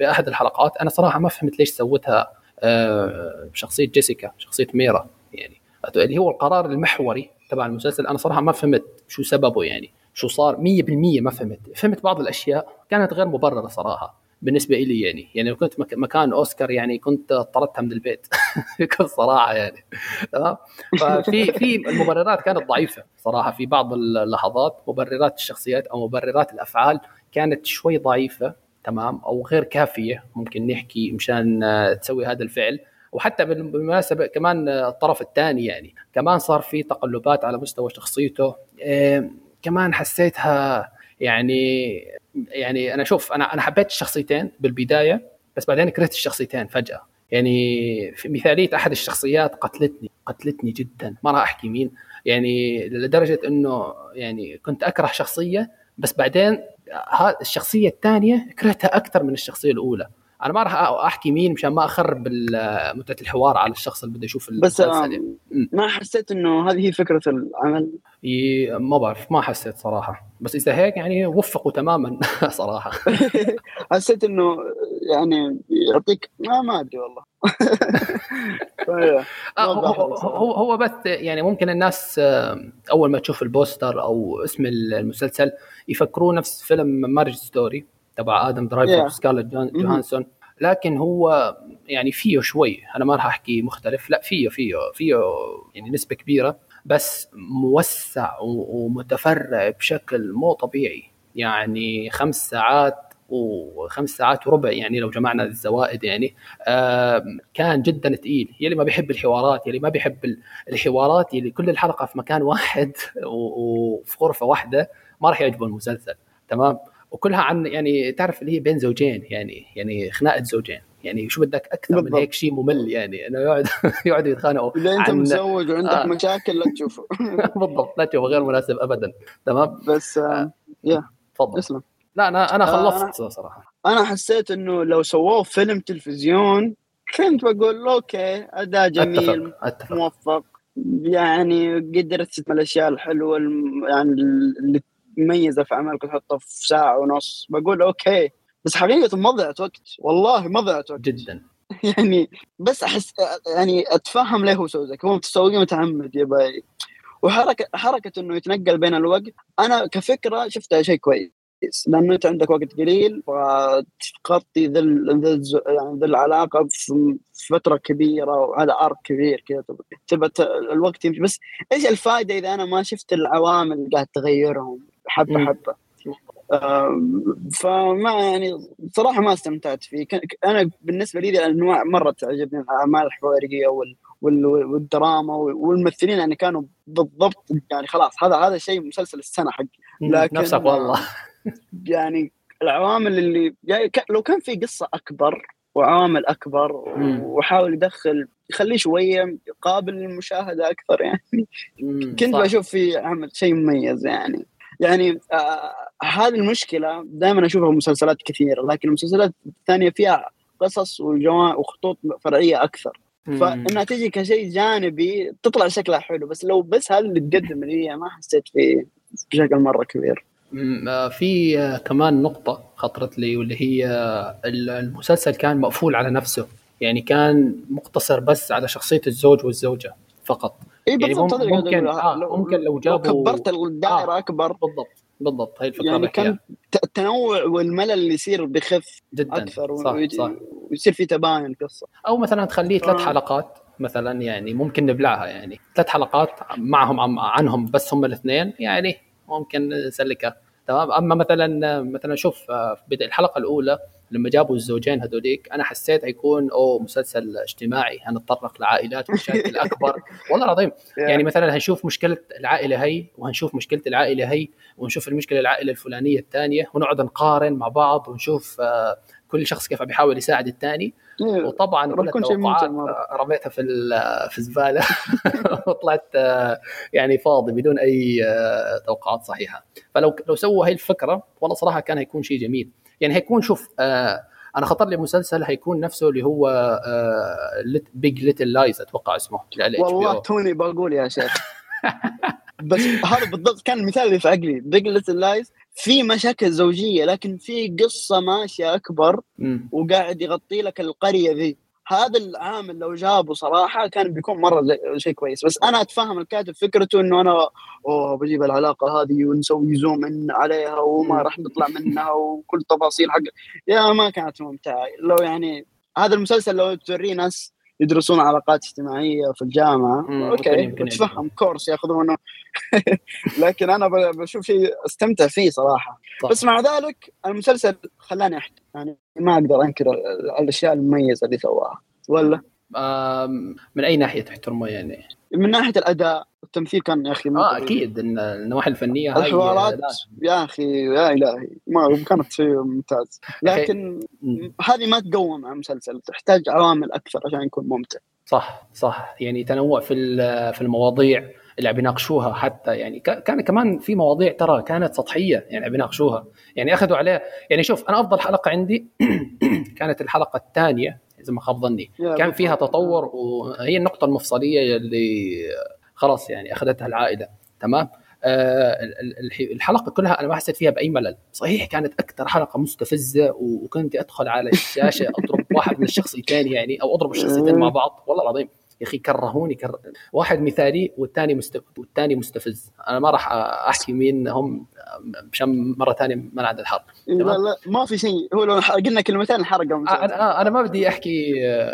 بأحد الحلقات أنا صراحة ما فهمت ليش سوتها آه، بشخصيه جيسيكا شخصية ميرا يعني. اللي هو القرار المحوري تبع المسلسل أنا صراحة ما فهمت شو سببه يعني شو صار 100% ما فهمت. فهمت بعض الأشياء كانت غير مبررة صراحة. بالنسبة لي يعني. يعني لو كنت مكان أوسكار يعني كنت طردتها من البيت بكل صراحة يعني. تمام؟ ففي في المبررات كانت ضعيفة صراحة في بعض اللحظات. مبررات الشخصيات أو مبررات الأفعال كانت شوي ضعيفة تمام؟ أو غير كافية ممكن نحكي مشان تسوي هذا الفعل. وحتى بالمناسبة كمان الطرف الثاني يعني. كمان صار في تقلبات على مستوى شخصيته. إيه كمان حسيتها يعني يعني أنا شوف أنا أنا حبيت الشخصيتين بالبداية بس بعدين كرهت الشخصيتين فجأة. يعني في مثالية أحد الشخصيات قتلتني قتلتني جدا. ما راح أحكي مين. يعني لدرجة إنه يعني كنت أكره شخصية بس بعدين الشخصية الثانية كرهتها أكثر من الشخصية الأولى. أنا ما راح أحكي مين مشان ما أخرب متعة الحوار على الشخص اللي بده يشوف بس ما حسيت إنه هذه هي فكرة العمل؟ ما بعرف ما حسيت صراحة. بس إذا هيك يعني وفقوا تماما صراحة. حسيت إنه يعني يعطيك ما ما أدري والله. آه، هو هو بس يعني ممكن الناس أول ما تشوف البوستر أو اسم المسلسل يفكروا نفس فيلم Marriage Story تبع آدم درايفر وسكارلت جوهانسون. لكن هو يعني فيه شوي أنا ما راح أحكي مختلف لا فيه فيه فيه يعني نسبة كبيرة بس موسع ومتفرع بشكل مو طبيعي. يعني خمس ساعات وخمس ساعات وربع يعني لو جمعنا الزوائد يعني كان جدا ثقيل يلي ما بيحب الحوارات يلي ما بيحب الحوارات يلي كل الحلقة في مكان واحد وفي غرفة واحدة ما راح يعجبه المسلسل. تمام؟ وكلها عن يعني تعرف اللي هي بين زوجين يعني يعني خناقة زوجين يعني شو بدك أكثر بالضبط. من هيك شيء ممل يعني إنه يقعد يقعدوا يتخانقوا إذا أنت عن... متزوج وعندك آه. مشاكل لا تشوفه بالضبط لا تشوفه غير مناسب ابدا تمام بس آه. يا تفضل اسلم لا أنا أنا خلصت آه. صراحة أنا حسيت إنه لو سووه فيلم تلفزيون كنت بقول okay أداء جميل أتفق. أتفق. موفق يعني قدرت الأشياء الحلوة يعني اللي مميزه في عملك تحطها في ساعة ونص. بقول okay. بس حقيقه مضيعة وقت. والله مضيعة وقت. جدا. يعني بس أحس يعني أتفهم ليه هو سوى زي هو مسويه متعمد يا باي. وحركة حركة إنه يتنقل بين الوقت. أنا كفكرة شفتها شيء كويس. لأنه أنت عندك وقت قليل وتغطي ذا يعني العلاقه في فترة كبيرة وهذا ارك كبير كذا. تبى الوقت يمشي. بس إيش الفائده إذا أنا ما شفت العوامل اللي قاعد تغيرهم؟ حبه حبه فما يعني صراحة ما استمتعت فيه. أنا بالنسبة لي الانواع مرة تعجبني الأعمال الحوارية والدراما والممثلين يعني كانوا بالضبط يعني خلاص هذا هذا شيء مسلسل السنة حقي لكن نفسك والله. يعني العوامل اللي يعني لو كان في قصة أكبر وعوامل أكبر وحاول يدخل يخليه شوية قابل للمشاهده أكثر يعني. كنت بشوف في عمل شيء مميز يعني. يعني آه هذه المشكلة دائما أشوفها في مسلسلات كثيرة لكن المسلسلات الثانية فيها قصص وخطوط فرعية أكثر. فإنها تجي كشيء جانبي تطلع شكلها حلو بس لو بس هذا اللي تقدم لي ما حسيت فيه بشكل مرة كبير. آه، في آه، كمان نقطة خطرت لي واللي هي آه، المسلسل كان مقفول على نفسه. يعني كان مقتصر بس على شخصية الزوج والزوجة. فقط. إيه يعني ممكن آه ممكن لو جابوا لو كبرت الدائرة آه أكبر. بالضبط بالضبط هي الفكرة يعني كان التنوع والملل اللي يصير بخف جدا. أكثر صح صح. ويصير في تباين قصة أو مثلا تخليه ثلاث حلقات مثلا يعني ممكن نبلعها يعني ثلاث حلقات معهم عنهم بس هم الاثنين يعني ممكن نسلكها. تمام؟ أما مثلا مثلا شوف آه، بدء الحلقة الأولى لما جابوا الزوجين هذوليك أنا حسيت حيكون أو مسلسل اجتماعي. هنتطرق لعائلات ومشاكل اكبر والله العظيم. يعني مثلا هنشوف مشكلة العائلة هي وهنشوف مشكلة العائلة هي ونشوف المشكلة العائلة الفلانية الثانية ونقعد نقارن مع بعض ونشوف آه، كل شخص كيف بيحاول يساعد الثاني. وطبعا كل التوقعات رميتها في في الزبالة. وطلعت آه، يعني فاضي بدون أي آه، توقعات صحيحة. فلو لو سووا هاي الفكرة والله صراحة كان هيكون شيء جميل. يعني هيكون شوف آه، أنا خطر لي مسلسل هيكون نفسه اللي هو Big Little Lies أتوقع اسمه والله توني بقول يا شيخ. بس هذا بالضبط كان المثال اللي في عقلي. Big Little Lies في مشاكل زوجية لكن في قصة ماشية أكبر وقاعد يغطي لك القرية ذي. هذا العامل لو جابه صراحة كان بيكون مرة شيء كويس. بس أنا أتفهم الكاتب فكرته إنه أنا أوه بجيب العلاقة هذه ونسوي zoom in عليها وما راح نطلع منها وكل تفاصيل حق يا ما كانت ممتعة. لو يعني هذا المسلسل لو توريه ناس يدرسون علاقات اجتماعية في الجامعة. أوكي بتفهم كورس ياخذونه لكن أنا بشوف شيء استمتع فيه صراحة. طبعا. بس مع ذلك المسلسل خلاني احت يعني ما أقدر أنكر الأشياء المميزة اللي سواها. ولا؟ من أي ناحية تحترمه يعني؟ من ناحية الأداء التمثيل كان يا أخي آه أكيد النواحي الفنية هاي الحوارات يا أخي يا إلهي ما كانت ممتاز. لكن هذه ما تقوم على المسلسل تحتاج عوامل أكثر عشان يكون ممتع. صح صح. يعني تنوع في في المواضيع اللي بيناقشوها حتى يعني كان كمان في مواضيع ترى كانت سطحية يعني بيناقشوها يعني أخذوا عليه يعني شوف أنا أفضل حلقة عندي كانت الحلقة الثانية. اذا ما خاب ظني. كان فيها تطور وهي النقطة المفصلية اللي خلاص يعني أخذتها العائله تمام؟ آه الحلقة كلها أنا ما حسيت فيها بأي ملل. صحيح كانت أكثر حلقة مستفزة وكنت أدخل على الشاشة أضرب واحد من الشخصيتين يعني أو أضرب الشخصيتين مع بعض. والله العظيم. يا أخي كرهوني كر... واحد مثالي والثاني مستف... والثاني مستفز. أنا ما راح أحكي مين هم مشان مرة ثانية ما عند الحرب. لا لا ما في شيء. هو لو قلنا كلمتين الحرقه أنا أنا ما بدي أحكي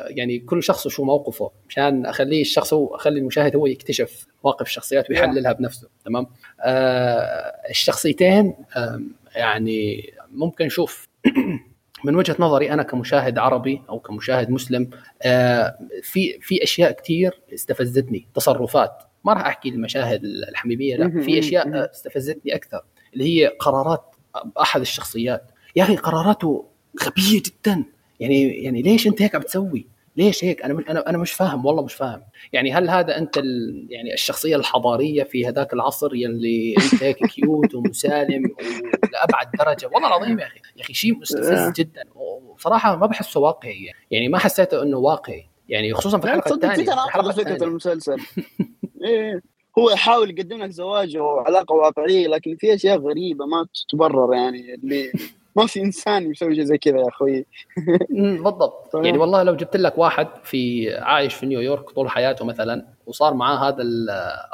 يعني كل شخص وشو موقفه مشان أخليه الشخص هو أخلي المشاهد هو يكتشف مواقف الشخصيات ويحللها بنفسه. تمام؟ آه الشخصيتين آه يعني ممكن نشوف من وجهة نظري أنا كمشاهد عربي أو كمشاهد مسلم آه في في أشياء كثير استفزتني تصرفات. ما راح أحكي المشاهد الحميمية لا في أشياء استفزتني أكثر اللي هي قرارات أحد الشخصيات. يا أخي قراراته غبية جدا. يعني يعني ليش أنت هيك عم تسوي؟ ليش هيك؟ أنا أنا أنا مش فاهم والله مش فاهم، يعني هل هذا أنت ال... يعني الشخصية الحضارية في هذاك العصر يلي أنت هيك كيوت ومسالم ولأبعد درجة، والله العظيم يا أخي، يا أخي شيء مستفز جدا. وصراحة ما بحسه واقعي يعني. ما حسيته إنه واقعي، يعني خصوصا في الحلقة الثانية الحلقة فكره المسلسل. إيه هو يحاول يقدم لك زواج وعلاقة واقعية لكن في أشياء غريبة ما تتبرر يعني اللي ما في إنسان يسوي شيء زي كذا يا أخوي. بالضبط. طيب. يعني والله لو جبت لك واحد في عايش في نيويورك طول حياته مثلا وصار معاه هذا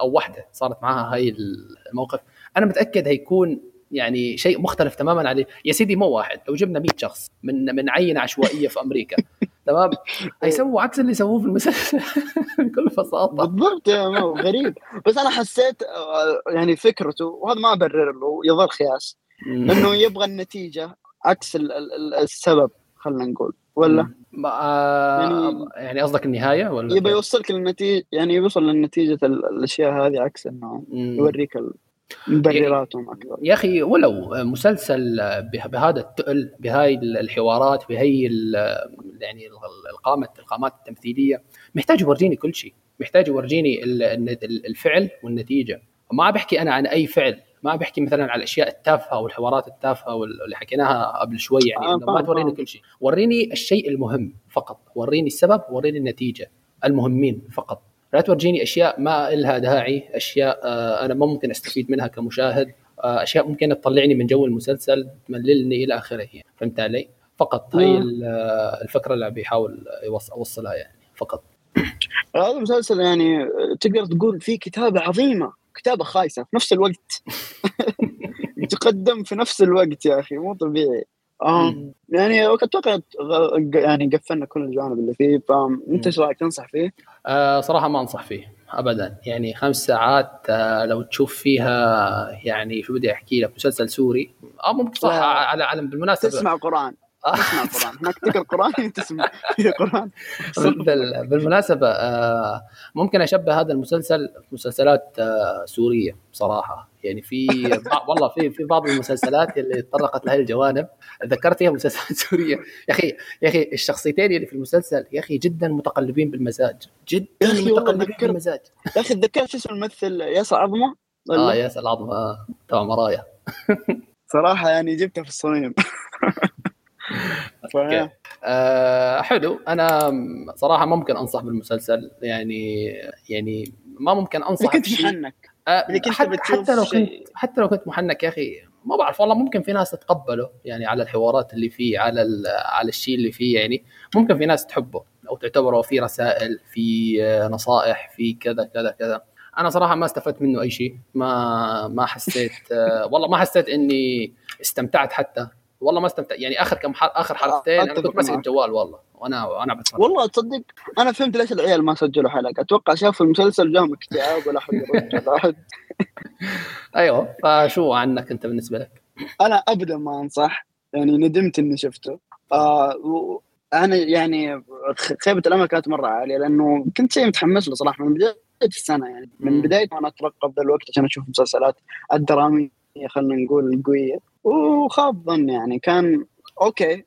أو وحدة صارت معاها هاي الموقف أنا متأكد هيكون يعني شيء مختلف تماما عليه. يا سيدي مو واحد. لو جبنا 100 شخص من من عينه عشوائية في أمريكا تمام؟ هيسووا عكس اللي سووه في المسلسل بكل بساطة. بالضبط يا مو غريب. بس أنا حسيت آه، يعني فكرته وهذا ما أبرر له يظل خياس. انه يبغى النتيجة عكس السبب خلينا نقول. ولا؟ آه يعني, يعني قصدك النهاية ولا؟ يبغى يوصلك للنتيجة يعني يوصل للنتيجة الأشياء هذه عكس إنه يوريك مبرراتهم أكثر. يا أخي ولو مسلسل بهذا التقل بهاي الحوارات بهي يعني القامه القامات التمثيلية محتاج يورجيني كل شيء. محتاج يورجيني الفعل والنتيجة. ما بحكي أنا عن أي فعل. ما بحكي مثلا على الأشياء التافهة والحوارات التافهة واللي حكيناها قبل شوي يعني آه ما توريني كل شيء. وريني الشيء المهم فقط. وريني السبب وريني النتيجة. المهمين فقط. لا تورجيني أشياء ما لها داعي أشياء آه أنا ما ممكن أستفيد منها كمشاهد آه أشياء ممكن تطلعني من جو المسلسل تمللني إلى آخره يعني. فهمت علي فقط هي آه، الفكرة اللي بيحاول أوصلها يعني. فقط. هذا المسلسل يعني تقدر تقول فيه كتابة عظيمة. كتابة خايسة في نفس الوقت. تقدم في نفس الوقت يا أخي مو طبيعي. يعني أتوقع يعني قفلنا كل الجوانب اللي فيه. فانت إيش رأيك؟ تنصح فيه؟ آه صراحة ما أنصح فيه ابدا. يعني خمس ساعات آه لو تشوف فيها يعني شو بدي أحكي لك مسلسل سوري. آه ممكن صح على علم بالمناسبة. تسمع قرآن. تسمع القران هناك تقرا القرآن تسمع في قرآن. بالمناسبة آه، ممكن أشبه هذا المسلسل مسلسلات آه، سورية بصراحه يعني في والله في في بعض المسلسلات اللي تطرقت لهي الجوانب. ذكرت فيها مسلسلات سورية. يا أخي يا أخي الشخصيتين اللي في المسلسل يا أخي جدا متقلبين بالمزاج. جدا متقلبين بالمزاج. يا أخي تذكرت اسم الممثل؟ ياسر عظمة آه ياسر عظمة. آه تبع مرايا صراحة يعني جبتها في الصميم. آه حلو. أنا صراحة ممكن أنصح بالمسلسل. يعني يعني ما ممكن أنصح كنت محنك. آه حتى, حتى لو كنت حتى لو كنت محنك يا أخي ما بعرف والله ممكن في ناس تتقبله يعني على الحوارات اللي فيه على على الشيء اللي فيه يعني ممكن في ناس تحبه أو تعتبره في رسائل في نصائح في كذا كذا كذا. أنا صراحة ما استفدت منه أي شيء. ما ما حسيت آه، والله ما حسيت إني استمتعت حتى. والله ما استمتع. يعني آخر كم حر... آخر حلقتين أنا كنت ماسك الجوال والله وأنا وأنا بتفرج. والله تصدق أنا فهمت ليش العيال ما سجلوا حلقة. أتوقع شافوا المسلسل جاهم اكتئاب ولا احد أيوه. فشو عنك أنت بالنسبة لك؟ أنا ابدا ما أنصح. يعني ندمت إني شفته. آه أنا يعني خيبة الأمل كانت مرة عالية لأنه كنت شيء متحمس له صراحة من بداية السنة يعني. من بداية ما أنا أترقب ذا الوقت عشان أشوف المسلسلات الدراميه خلينا نقول القويه وخاب ظن يعني كان okay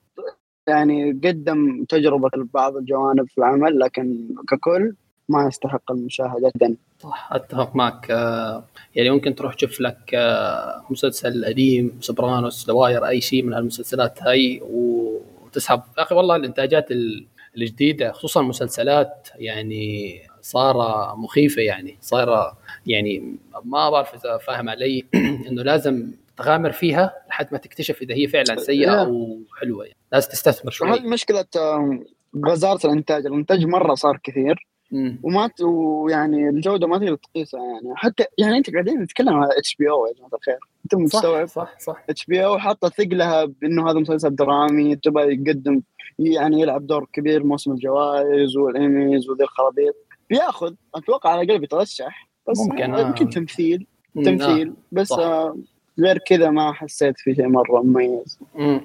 يعني قدم تجربة لبعض الجوانب في العمل لكن ككل ما يستحق المشاهدة. ابدا صح أتفق معك. آه، يعني ممكن تروح تشوف لك آه، مسلسل قديم Sopranos The Wire أي شيء من المسلسلات هاي وتسحب. يا أخي والله الإنتاجات الجديدة خصوصا المسلسلات يعني صار مخيفة يعني صار يعني ما بعرف إذا فاهم علي إنه لازم تغامر فيها لحد ما تكتشف إذا هي فعلا سيئة أو حلوة يعني. لازم تستثمر شوي. هذه مشكلة غزاره الإنتاج الإنتاج مرة صار كثير. وما ويعني الجودة ما تقدر تقيسها يعني. حتى يعني أنت قاعدين نتكلم على HBO يا جماعة الخير. أنت مستوعب؟ صح صح. HBO حاطة ثقلها بأنه هذا مسلسل درامي تبغى يقدم يعني يلعب دور كبير موسم الجوائز والايميز وذي الخرابيط. بياخذ أتوقع على الأقل بيترشح. بس ممكن يمكن آه. تمثيل. تمثيل. آه. بس آه غير كذا ما حسيت في شيء مرة مميز.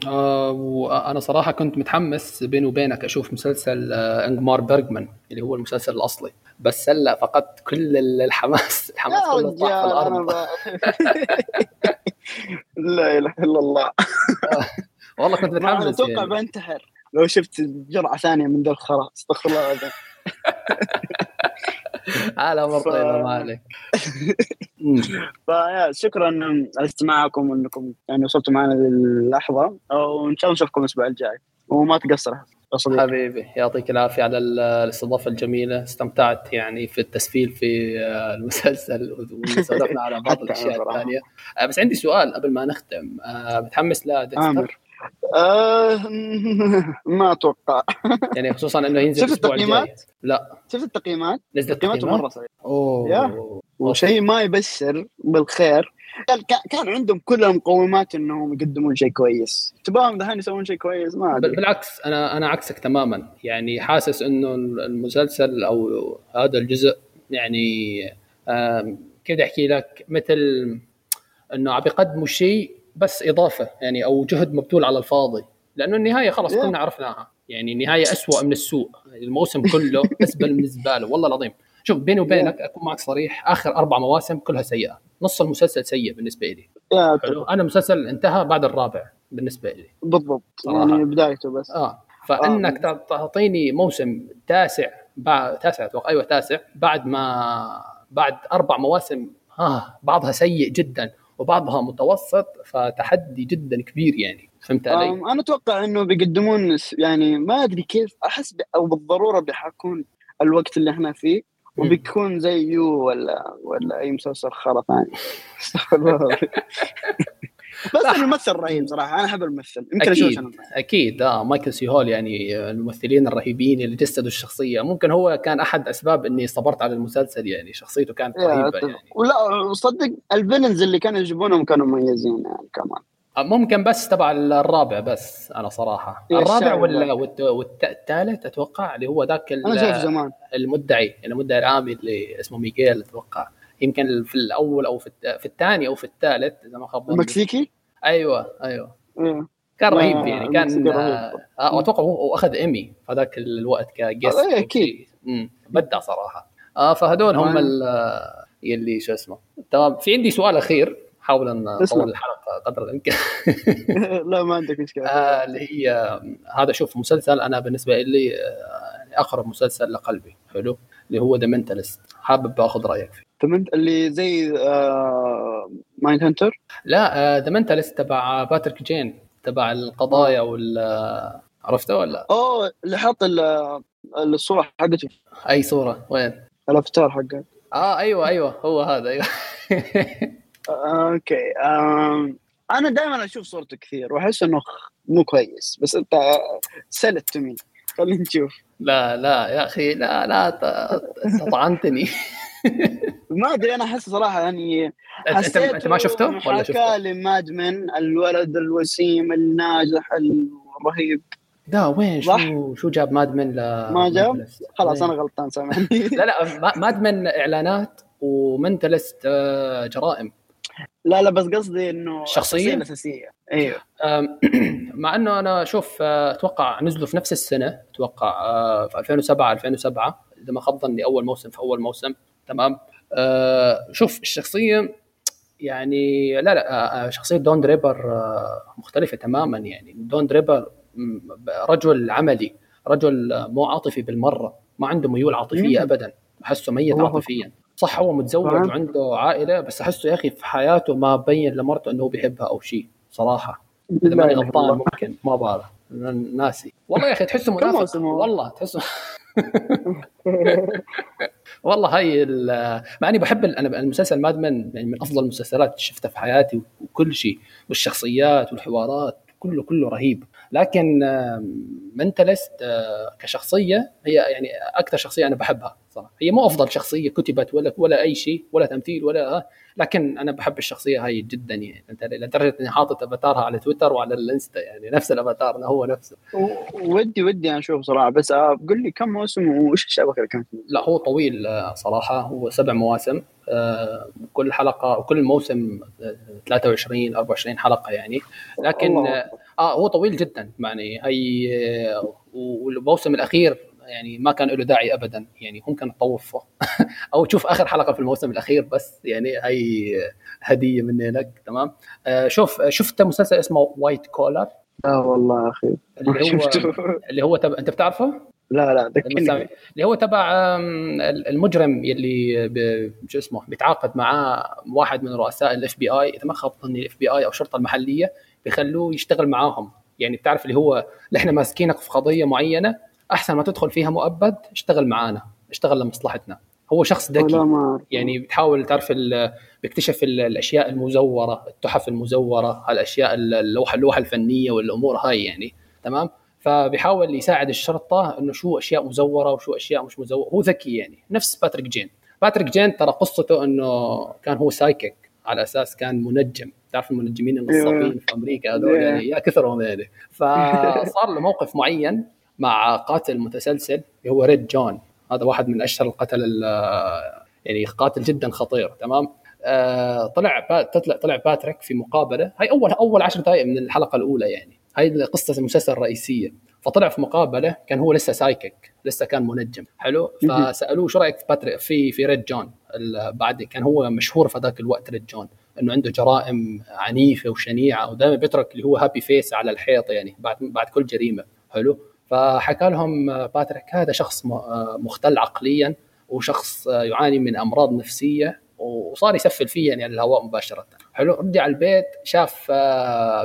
آه وأنا صراحة كنت متحمس بيني وبينك أشوف مسلسل آه انجمار بيرجمان اللي هو المسلسل الأصلي. بس هلا فقدت كل الحماس الحماس كله طاح في الأرض. لا إله إلا الله. آه، والله كنت متحمس أتوقع يعني. بنتحر. لو شفت جرعة ثانية من ذا الخرا استغفر الله العظيم. على أمر طيبه ما عليك. فيا شكرا على استماعكم وأنكم يعني وصلتوا معنا للحظة. وإن شاء الله نشوفكم الأسبوع الجاي. وما تقصر حبيبي يعطيك العافية على الاستضافة الجميلة. استمتعت يعني في التسفيل في آه، المسلسل وسولفنا على بعض الأشياء الثانية. آه، بس عندي سؤال قبل ما نختم. آه، متحمس لديكستر؟ آه ما أتوقع. يعني خصوصا إنه ينزل شفت التقييمات؟ لا. شفت التقييمات؟ نزلت التقييمات مرة صحيح. أوه. وشيء ما يبشر بالخير. كان عندهم كل المقومات إنهم يقدمون شيء كويس. تبغاهم دحين يسوون شيء كويس؟ ما أدري. بالعكس أنا أنا عكسك تماما. يعني حاسس إنه المسلسل أو هذا الجزء يعني كيف أحكي لك؟ مثل إنه عم يقدموا شيء بس إضافة يعني أو جهد مبذول على الفاضي. لأنه النهاية خلاص كلنا عرفناها. يعني النهاية أسوأ من السوء. الموسم كله أسبل من الزبالة. والله العظيم. شوف بيني وبينك أكون معك صريح آخر أربع مواسم كلها سيئة. نص المسلسل سيء بالنسبة لي. حلو؟ أنا المسلسل انتهى بعد الرابع بالنسبة لي. بالضبط. صراحة. يعني بدايته بس. آه. فإنك آه. تعطيني موسم تاسع بعد تاسع أتوقع. أيوه تاسع. بعد ما بعد أربع مواسم آه بعضها سيء جدا. وبعضها متوسط فتحدي جدا كبير يعني. فهمت علي؟ أنا أتوقع إنه بيقدمون يعني ما أدري كيف أحس أو بالضرورة بيحاكون الوقت اللي إحنا فيه وبيكون زي يو ولا ولا أي مسلسل خرا ثاني. استغفر الله بس الممثل رهيب صراحة أنا أحب الممثل. يمكن أكيد أكيد. آه مايكل سي هول يعني الممثلين الرهيبين اللي جسدوا الشخصية. ممكن هو كان أحد أسباب إني صبرت على المسلسل يعني شخصيته كانت رهيبة يعني. ولا صدق ال villains اللي كانوا يجيبونهم كانوا مميزين يعني كمان. ممكن بس تبع الرابع بس أنا صراحة. الرابع ولا والثالث أتوقع اللي هو ذاك أنا شايف زمان. المدعي المدعي العامي اللي اسمه ميغيل أتوقع. يمكن في الأول أو في في الثاني أو في الثالث إذا ما خاب المكسيكي؟ أيوه أيوه. إيه. كان رهيب يعني كان آه أتوقع هو أخذ إيمي في ذاك الوقت كجيست آه أكيد. بدع صراحة. آه فهذول هم اللي شو اسمه. تمام. في عندي سؤال أخير حاول أن أطول الحلقة قدر الإمكان. لا ما عندك مشكلة. آه اللي هي هذا شوف مسلسل أنا بالنسبة لي آه أقرب مسلسل لقلبي. حلو. اللي هو ذا منتالست حابب آخذ رأيك فيه. اللي زي آه Mindhunter لا The آه Mentalist تبع باتريك جين تبع القضايا وال عرفته ولا؟ أوه اللي حاط الصورة حقته. أي صورة؟ وين؟ الافاتار حقه. آه أيوه أيوه هو هذا أيوه. okay. أنا دائما أشوف صورته كثير وأحس إنه مو كويس بس أنت sell it to me خلينا نشوف. لا لا يا أخي لا لا طعنتني ما أدري أنا أحس صراحة يعني حسيت أنت ما شفته ولا شفته؟ لماد من الولد الوسيم الناجح الرهيب. لا وين؟ شو شو جاب ماد من ما جاب؟ خلاص أنا غلطان سامحني. لا لا ماد من إعلانات ومنتلست آه، جرائم. لا لا بس قصدي إنه شخصيه الاساسيه أيوه مع إنه أنا أشوف آه، أتوقع نزلوا في نفس السنة أتوقع آه، في 2007 2007 إذا ما خاب ظني أول موسم في أول موسم. تمام؟ شوف الشخصية يعني لا لا شخصية دون دريبر مختلفة تماما يعني. دون دريبر رجل عملي رجل مو عاطفي بالمرة ما عنده ميول عاطفية ابدا أحسه ميت عاطفيا. صح هو متزوج وعنده عائلة بس أحسه يا أخي في حياته ما بين لمرته إنه بيحبها أو شيء صراحة. إذا ماني غلطان ممكن ما بعرف ناسي. والله يا أخي تحسه منافق. والله تحسه. والله هاي مع إني بحب أنا المسلسل مادمن يعني من أفضل المسلسلات اللي شفتها في حياتي وكل شيء والشخصيات والحوارات كله كله رهيب. لكن منتلست آه، كشخصية هي يعني أكثر شخصية أنا بحبها. صراحة هي مو أفضل شخصية كتبت ولا ولا أي شيء ولا تمثيل ولا لكن أنا بحب الشخصية هاي جدا يعني. لدرجة إني حاطط أفاتارها على تويتر وعلى الإنستا يعني. نفس الأفاتار هو نفسه. ودي ودي أشوف صراحة. بس آه، قل لي كم موسم وايش الشبكه اللي كانت لا هو طويل آه، صراحة. هو سبع مواسم كل حلقة كل موسم 23 24 حلقة يعني. لكن آه هو طويل جدا يعني. هي والموسم الأخير يعني ما كان له داعي ابدا. يعني هم كانوا تطوفوا أو تشوف آخر حلقة في الموسم الأخير بس يعني هي هدية مني لك تمام؟ آه شوف شفت مسلسل اسمه White Collar لا والله أخي. اللي هو اللي هو تب... أنت بتعرفه؟ لا لا ذكرني. اللي هو تبع المجرم يلي شو اسمه بيتعاقد معاه واحد من رؤساء ال FBI إذا ما خاب ظني ال FBI أو الشرطة المحلية بيخلوه يشتغل معاهم. يعني بتعرف اللي هو إحنا ماسكينك في قضية معينة أحسن ما تدخل فيها مؤبد اشتغل معانا اشتغل لمصلحتنا. هو شخص ذكي. يعني بتحاول تعرف بيكتشف الأشياء المزورة التحف المزورة هالأشياء اللوحة اللوحة الفنية والأمور هاي يعني تمام؟ فبيحاول يساعد الشرطة إنه شو أشياء مزورة وشو أشياء مش مزورة. هو ذكي يعني نفس باتريك جين. باتريك جين ترى قصته إنه كان هو psychic على أساس كان منجم. تعرف المنجمين النصابين أيوة. في أمريكا هذول يعني؟ يا كثرهم يعني. فصار له موقف معين. مع قاتل متسلسل اللي هو ريد جون هذا واحد من أشهر القتل يعني قاتل جدا خطير تمام؟ آه طلع طلع طلع باتريك في مقابلة. هاي اول أول 10 دقائق من الحلقة الأولى يعني. هاي قصة المسلسل الرئيسية. فطلع في مقابلة كان هو لسه psychic لسه كان منجم. حلو؟ فسألوه شو رأيك في باتريك في في ريد جون بعد كان هو مشهور في ذاك الوقت ريد جون إنه عنده جرائم عنيفة وشنيعة ودائما بيترك اللي هو happy face على الحيط يعني بعد بعد كل جريمة. حلو؟ فحكى لهم باتريك هذا شخص مختل عقليا وشخص يعاني من أمراض نفسية وصار يسفل فيه يعني على الهواء مباشرة. حلو رجع البيت شاف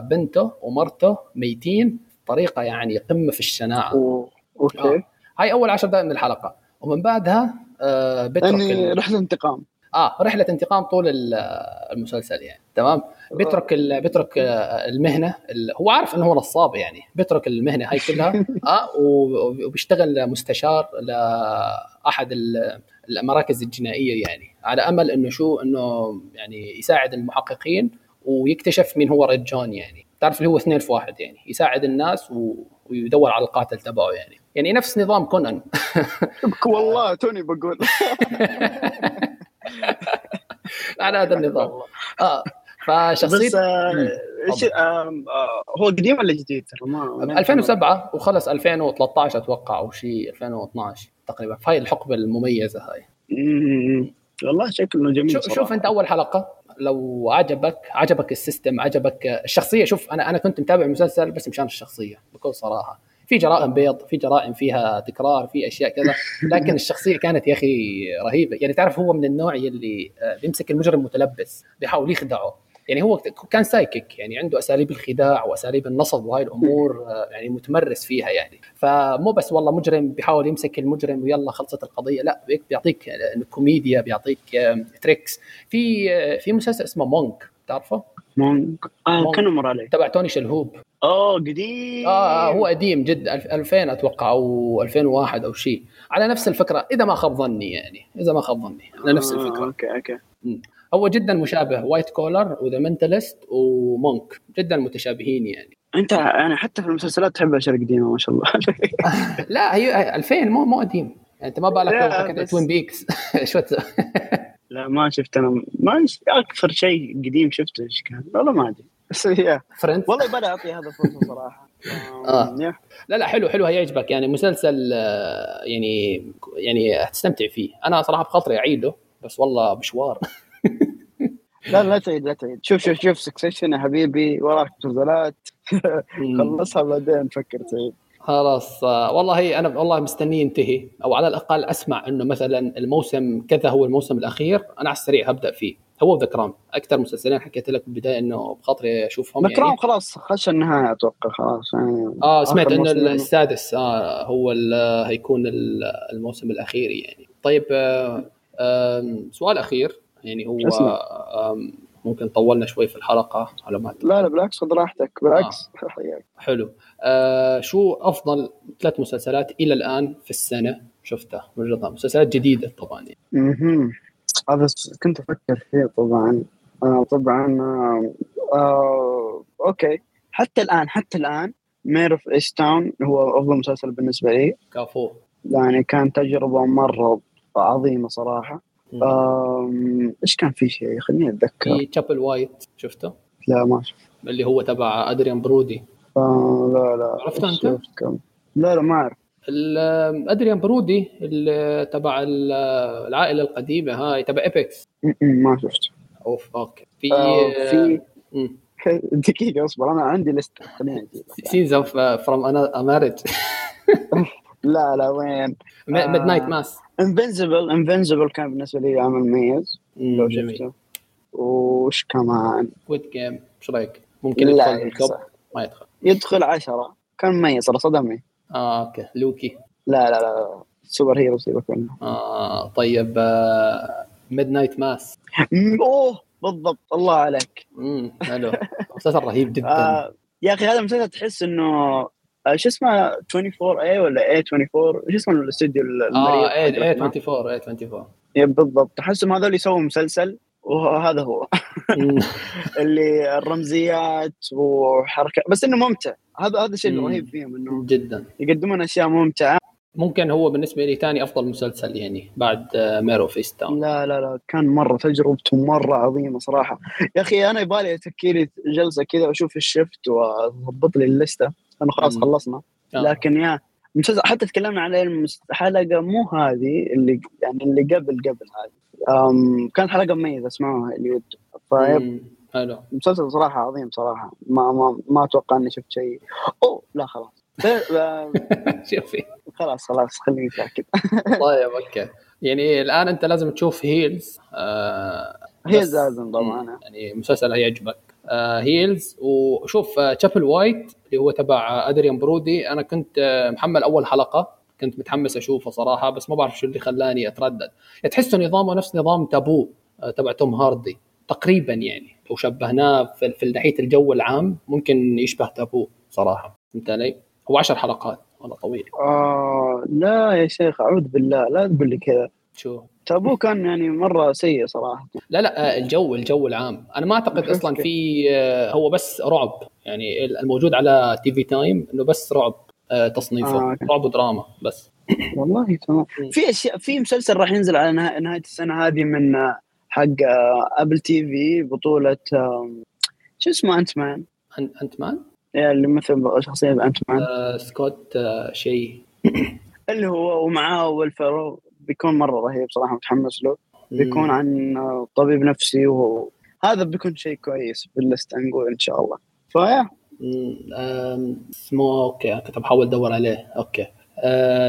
بنته ومرته ميتين بطريقة يعني قمة في الشناعة. okay. آه. هاي أول عشر دقائق من الحلقة. ومن بعدها آه يعني رحلة انتقام. آه رحلة انتقام طول المسلسل يعني تمام؟ بيترك بيترك المهنة هو عارف إنه هو نصاب يعني بيترك المهنة هاي كلها آه وبيشتغل مستشار لأحد المراكز الجنائية يعني على أمل إنه شو إنه يعني يساعد المحققين ويكتشف مين هو ريد جون يعني. تعرف اللي هو اثنين في واحد يعني يساعد الناس ويدور على القاتل تبعه يعني. يعني نفس نظام كونان. والله توني بقول. على هذا النظام. آه فشخصية بس آه إيش آه هو قديم ولا جديد؟ 2007 وخلص 2013 أتوقع أو شيء 2012 تقريبا. فهي الحقبة المميزة هاي. والله شكله جميل شوف, شوف أنت أول حلقة لو عجبك عجبك السيستم عجبك الشخصية. شوف أنا أنا كنت متابع المسلسل بس مشان الشخصية بكل صراحة. في جرائم بيض في جرائم فيها تكرار في أشياء كذا. لكن الشخصية كانت يا أخي رهيبة. يعني تعرف هو من النوع اللي آه، بيمسك المجرم متلبس بيحاول يخدعه. يعني هو كان psychic يعني عنده أساليب الخداع وأساليب النصب وهاي الأمور آه، يعني متمرس فيها يعني. فمو بس والله مجرم بيحاول يمسك المجرم ويلا خلصت القضية لا بيعطيك كوميديا بيعطيك tricks في آه، في مسلسل اسمه Monk تعرفه؟ Monk. آه كان مر علي تبع توني شلهوب اوه قديم آه, آه هو قديم جدا 2000 أتوقع أو 2001 أو شيء. على نفس الفكرة إذا ما خاب ظني يعني. إذا ما خاب ظني على نفس الفكرة. آه okay. okay هو جدا مشابه White Collar و The Mentalist و Monk جدا متشابهين يعني. أنت يعني حتى في المسلسلات تحب الاشياء القديمه ما شاء الله. لا هي 2000 مو مو قديم. يعني أنت ما بالك لو Twin Peaks شو لا ما شفت أنا ما أكثر شيء قديم شفته إيش كان؟ والله ما أدري. Friends والله يبغى أعطي هذا فرصه صراحة. آه. لا لا حلو حلو هيعجبك يعني مسلسل آه، يعني يعني هتستمتع فيه. أنا صراحة بخاطري أعيده بس والله مشوار. لا لا تعيد لا تعيد. شوف شوف شوف Succession يا حبيبي وراك مسلسلات. خلصها بعدين فكر تعيد. خلاص آه، والله أنا والله مستني ينتهي. أو على الأقل أسمع إنه مثلا الموسم كذا هو الموسم الأخير أنا على السريع هبدأ فيه. هو ذا كرام أكثر مسلسلين حكيت لك بالبداية إنه بخاطري أشوفهم ذا يعني. خلاص خش النهاية أتوقع خلاص. يعني آه سمعت إنه السادس آه هو هيكون الموسم الأخير يعني. طيب آه سؤال أخير يعني هو ممكن طولنا شوي في الحلقة على ما لا لا بالعكس خذ راحتك. بالعكس. آه. حلو. آه شو أفضل ثلاث مسلسلات إلى الآن في السنة شفتها؟ من مسلسلات جديدة طبعا أها هذا كنت أفكر فيه طبعا. آه طبعا آه آه okay. حتى الآن حتى الآن Mare of Easttown هو أفضل مسلسل بالنسبة لي. كافو. يعني كان تجربة مرة عظيمة صراحة. إيش كان في شيء؟ خليني أتذكر. في Chapelwaite شفته؟ لا ما شفته اللي هو تبع أدريان برودي. آه لا لا. عرفته أنت؟ لا لا ما أعرف. أدريان برودي اللي تبع العائلة القديمة هاي تبع Epix ما شفته. أوف okay. في آه في دقيقة أصبر. أنا عندي list خليني Scenes of from Marriage لا لا وين؟ Midnight Mass. Invincible Invincible كان بالنسبة لي عمل مميز. لو شفته. وش كمان؟ Squid Game إيش رأيك؟ ممكن يدخل ما يدخل. يدخل عشرة. كان مميز ترى صدمني. آه okay. Loki. لا لا لا superhero سيبك منه آه طيب Midnight Mass. أوه بالضبط. الله عليك. امم حلو. مسلسل رهيب جدا. آه يا أخي هذا المسلسل تحس إنه آه، شو اسمه 24 A ولا A 24 شو اسمه الاستوديو آه اي A 24 A 24 بالضبط. تحسهم هذول يسووا مسلسل وهذا هو. اللي الرمزيات وحركة بس إنه ممتع. هذا هذا الشيء الرهيب فيهم إنه جدا. يقدمون أشياء ممتعة. ممكن هو بالنسبة لي ثاني أفضل مسلسل يعني بعد Mare of Easttown لا لا لا كان مرة تجربته مرة عظيمة صراحة. يا أخي أنا يبالي اتكي جلسة كذا وأشوف الشفت وأضبط لي اللستة. لأنه خلاص خلصنا. آه. لكن يا مسلسل حتى تكلمنا عليه حلقه مو هذه اللي يعني اللي قبل قبل هذه. كانت حلقة مميزة اسمعوها اللي ودوا حلو. مسلسل صراحة عظيم صراحة. ما ما ما أتوقع إني شفت شيء. أوه لا خلاص. شوفي. خلاص خلاص خليني ساكت. طيب okay. يعني الآن أنت لازم تشوف Heels آه Heels لازم طبعا. يعني مسلسل هيعجبك. آه Heels وشوف آه Chapelwaite اللي هو تبع أدريان برودي. أنا كنت آه محمل أول حلقة. كنت متحمس أشوفه صراحة بس ما بعرف شو اللي خلاني أتردد. تحسه نظامه نفس نظام تابو آه تبع توم هاردي تقريبا يعني. لو شبهناه في, في ناحية الجو العام ممكن يشبه تابو صراحة. فهمت علي؟ هو 10 حلقات والله طويل. آه لا يا شيخ أعوذ بالله لا تقول لي كذا. شو؟ تابو كان يعني مرة سيء صراحة. لا لا آه، الجو الجو العام. أنا ما أعتقد أصلا في آه، هو بس رعب. يعني الموجود على TV Time إنه بس رعب آه، تصنيفه. آه. رعب ودراما بس. والله تمام. في أشياء في مسلسل راح ينزل على نهاية السنة هذه من حق ابل تي في بطولة شو اسمه انت مان أنت مان؟ اللي مثل شخصية انت مان آه سكوت آه شيء. اللي هو ومعاه ويلفرو بيكون مرة رهيب صراحة متحمس له. بيكون عن طبيب نفسي وهو هذا بيكون شيء كويس باللست نقول إن شاء الله. فيا اسمه okay كنت بحاول أدور عليه. okay.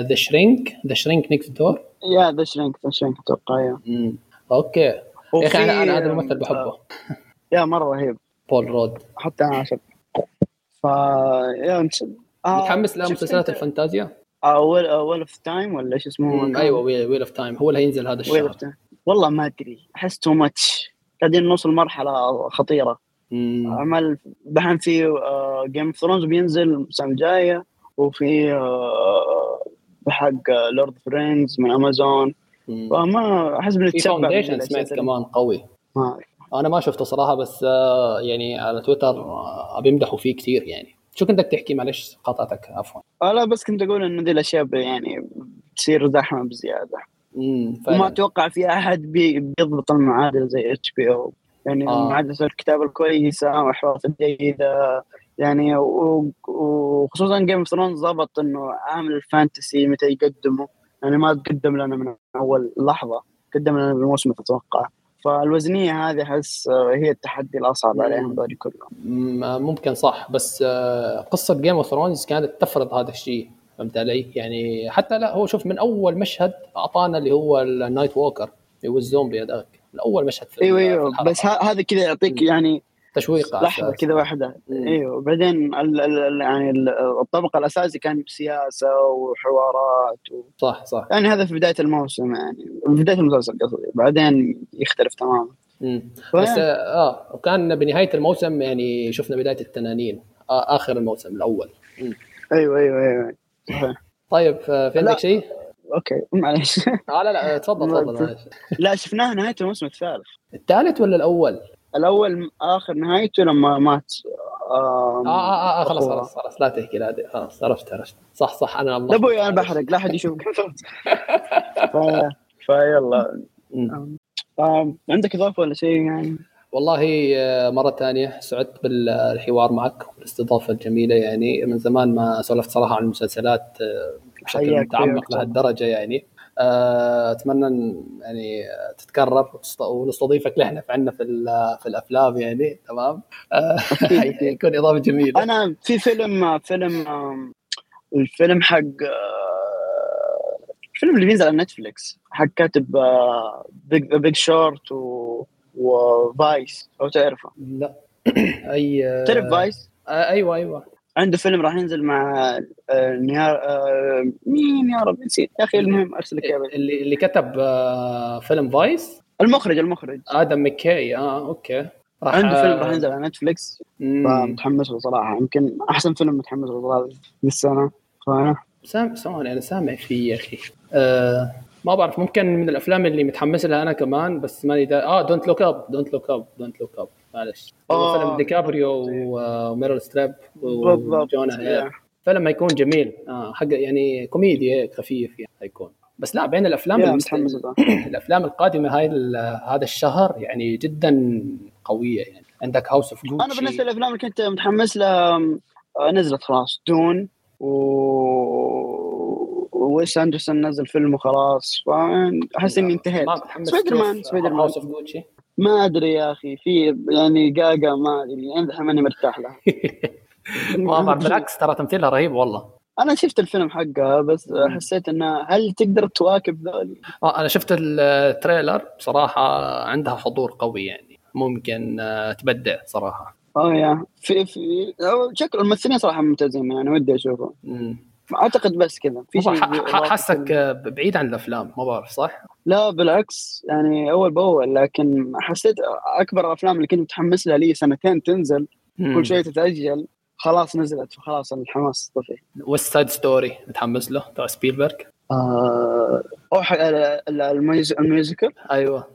The Shrink The Shrink Next Door yeah The Shrink The Shrink أتوقع yeah. okay. يا أخي أنا أنا هذا الممثل بحبه. yeah مرة رهيب. بول رود حتى أنا عشق ف yeah آه متحمس لمسلسلات الفانتازيا؟ آه Wheel of Time ولا إيش اسمه؟ أيوه Wheel of Time هو اللي هينزل هذا الشهر. والله ما أدري. أحس too much قاعدين نوصل مرحلة خطيرة. عمل دحين في جيم اوف ثرونز بينزل السنة الجاية وفي آه حق لورد فريندز من امازون فما أحس بنتشبع في سمعت كمان قوي. ما أنا ما شفته صراحة بس آه يعني على تويتر آه بيمدحوا فيه كثير يعني. شو كنت تحكي؟ معلش قاطعتك عفوا. آه لا بس كنت أقول إنه دي الأشياء يعني تصير زحمة بزيادة. وما أتوقع في أحد بيضبط المعادلة زي إتش بي أو. يعني آه. معادله الكتابه الكويسة والحوارات الجيدة يعني وخصوصا Game of Thrones ضبط إنه عامل ال fantasy متى يقدمه. يعني ما تقدم لنا من أول لحظة قدم لنا بالموسم أتوقع. فالوزنية هذه أحس هي التحدي الأصعب عليهم هذول كلهم. ممكن صح بس قصة Game of Thrones كانت تفرض هذا الشيء فهمت علي؟ يعني حتى لا هو شوف من أول مشهد أعطانا اللي هو ال Night Walker اللي هو الزومبي هذاك من أول مشهد في إيوه إيوه. بس هذا كذا يعطيك يعني تشويق لحظة كذا واحدة. أيوه بعدين يعني الطبق الأساسي كان سياسة وحوارات و... صح صح. يعني هذا في بداية الموسم يعني في بداية المسلسل قصدي. بعدين يختلف تماما. بس آه وكان بنهاية الموسم يعني شفنا بداية التنانين آه آخر الموسم الأول. مم. أيوه أيوه أيوه صحيح. طيب آه، في عندك شيء؟ okay معلش آه لا لا تفضل تفضل لا شفناها نهاية الموسم الثالث. الثالث ولا الأول؟ الأول آخر نهايته لما مات. آه آه, آه, آه خلاص خلاص خلاص لا تحكي لا خلاص عرفت عرفت. صح صح أنا لا أبوي أنا بحرق لا أحد يشوف. ف... فيلا. آه عندك إضافة ولا شيء يعني؟ والله آه، مرة ثانية سعدت بالحوار معك والاستضافة الجميلة يعني من زمان ما سولفت صراحة عن المسلسلات آه، بشكل متعمق لهالدرجة يعني. أتمنى يعني تتكرر ونستضيفك لحنا في عندنا في في الأفلام يعني تمام؟ يكون إضافة جميلة. أنا في فيلم فيلم الفيلم حق الفيلم اللي بينزل على Netflix حق كاتب Big Big Short و Vice لو تعرفه؟ لا. أي تعرف Vice؟ آه أيوه أيوه. عنده فيلم راح ينزل مع آه نيار آه مين يا رب؟ نسيت. يا أخي المهم أرسل لك اللي اللي كتب آه فيلم Vice؟ المخرج المخرج. آدم مكي آه okay. راح عنده فيلم راح ينزل على Netflix فمتحمس له صراحة. يمكن أحسن فيلم متحمس له صراحة بالسنه فأنا سامع سامع أنا سامع فيه يا أخي. آه ما بعرف ممكن من الأفلام اللي متحمس لها أنا كمان بس ماني دا... آه Don't Look Up Don't Look Up Don't Look Up معلش. آه. فيلم ديكابريو وميرل ستريب وجونا هيل فيلم هيكون جميل. آه حق يعني كوميدي هيك خفيف يعني هيكون. بس لا بين الأفلام الأفلام القادمة هاي هذا الشهر يعني جدا قوية يعني. عندك House of Gucci أنا بالنسبة للأفلام اللي كنت متحمس لها آه، نزلت خلاص. Dune و ويس أندرسون نزل فيلم وخلاص. فاحس إني انتهيت. Spider-Man Spider-Man. ما أدري يا أخي في يعني جاجا ما أدري أنا ماني مرتاح لها. ما بالعكس ترى تمثيلها رهيب والله. أنا شفت الفيلم حقها بس حسيت إنه هل تقدر تواكب ذولي؟ آه أنا شفت ال trailer بصراحه عندها حضور قوي يعني ممكن آه، تبدع صراحة. آه yeah. في في شكل الممثلين صراحة ممتازين يعني ودي أشوفه. اعتقد بس كذا. في شيء حاسك بعيد عن الأفلام ما بعرف صح؟ لا بالعكس يعني أول بأول لكن حسيت أكبر الأفلام اللي كنت متحمس لها لي سنتين تنزل مم. كل شوي تتأجل خلاص نزلت فخلاص الحماس طفي. West Side Story متحمس له تبع سبيلبرغ؟ آه أو ال musical؟ أيوه.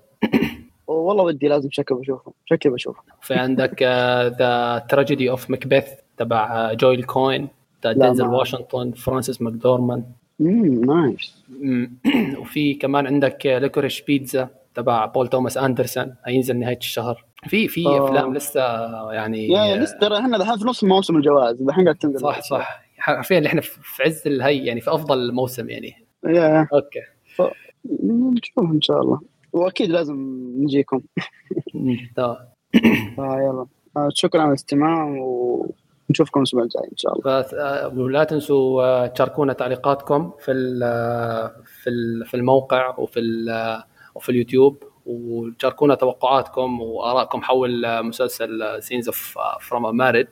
والله ودي لازم شكل بشوفه شكلي بشوفه. في عندك The Tragedy of Macbeth تبع جويل كوين دينزل واشنطن فرانسيس ماكدورمان امم nice وفي كمان عندك Licorice Pizza تبع بول توماس أندرسون هينزل نهاية الشهر. في في أفلام لسه يعني yeah لسه ترى إحنا الحين في نص موسم الجوائز الحين قاعد تنزل. صح صح. حرفيا إحنا في عز الهي يعني في أفضل موسم يعني. yeah. okay. ف... نشوف إن شاء الله. وأكيد لازم نجيكم. تمام يلا. آه، شكرا على الاستماع و نشوفكم الأسبوع الجاي إن شاء الله. آه، ولا تنسوا آه، تشاركونا تعليقاتكم في في في الموقع وفي وفي اليوتيوب وتشاركونا توقعاتكم وآرائكم حول مسلسل Scenes of from Marriage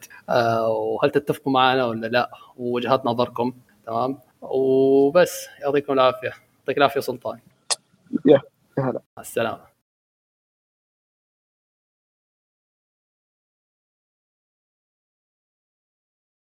وهل تتفقوا معنا ولا لا؟ ووجهات نظركم. تمام؟ وبس يعطيكم العافية. يعطيك العافية سلطان. يا هلا. السلام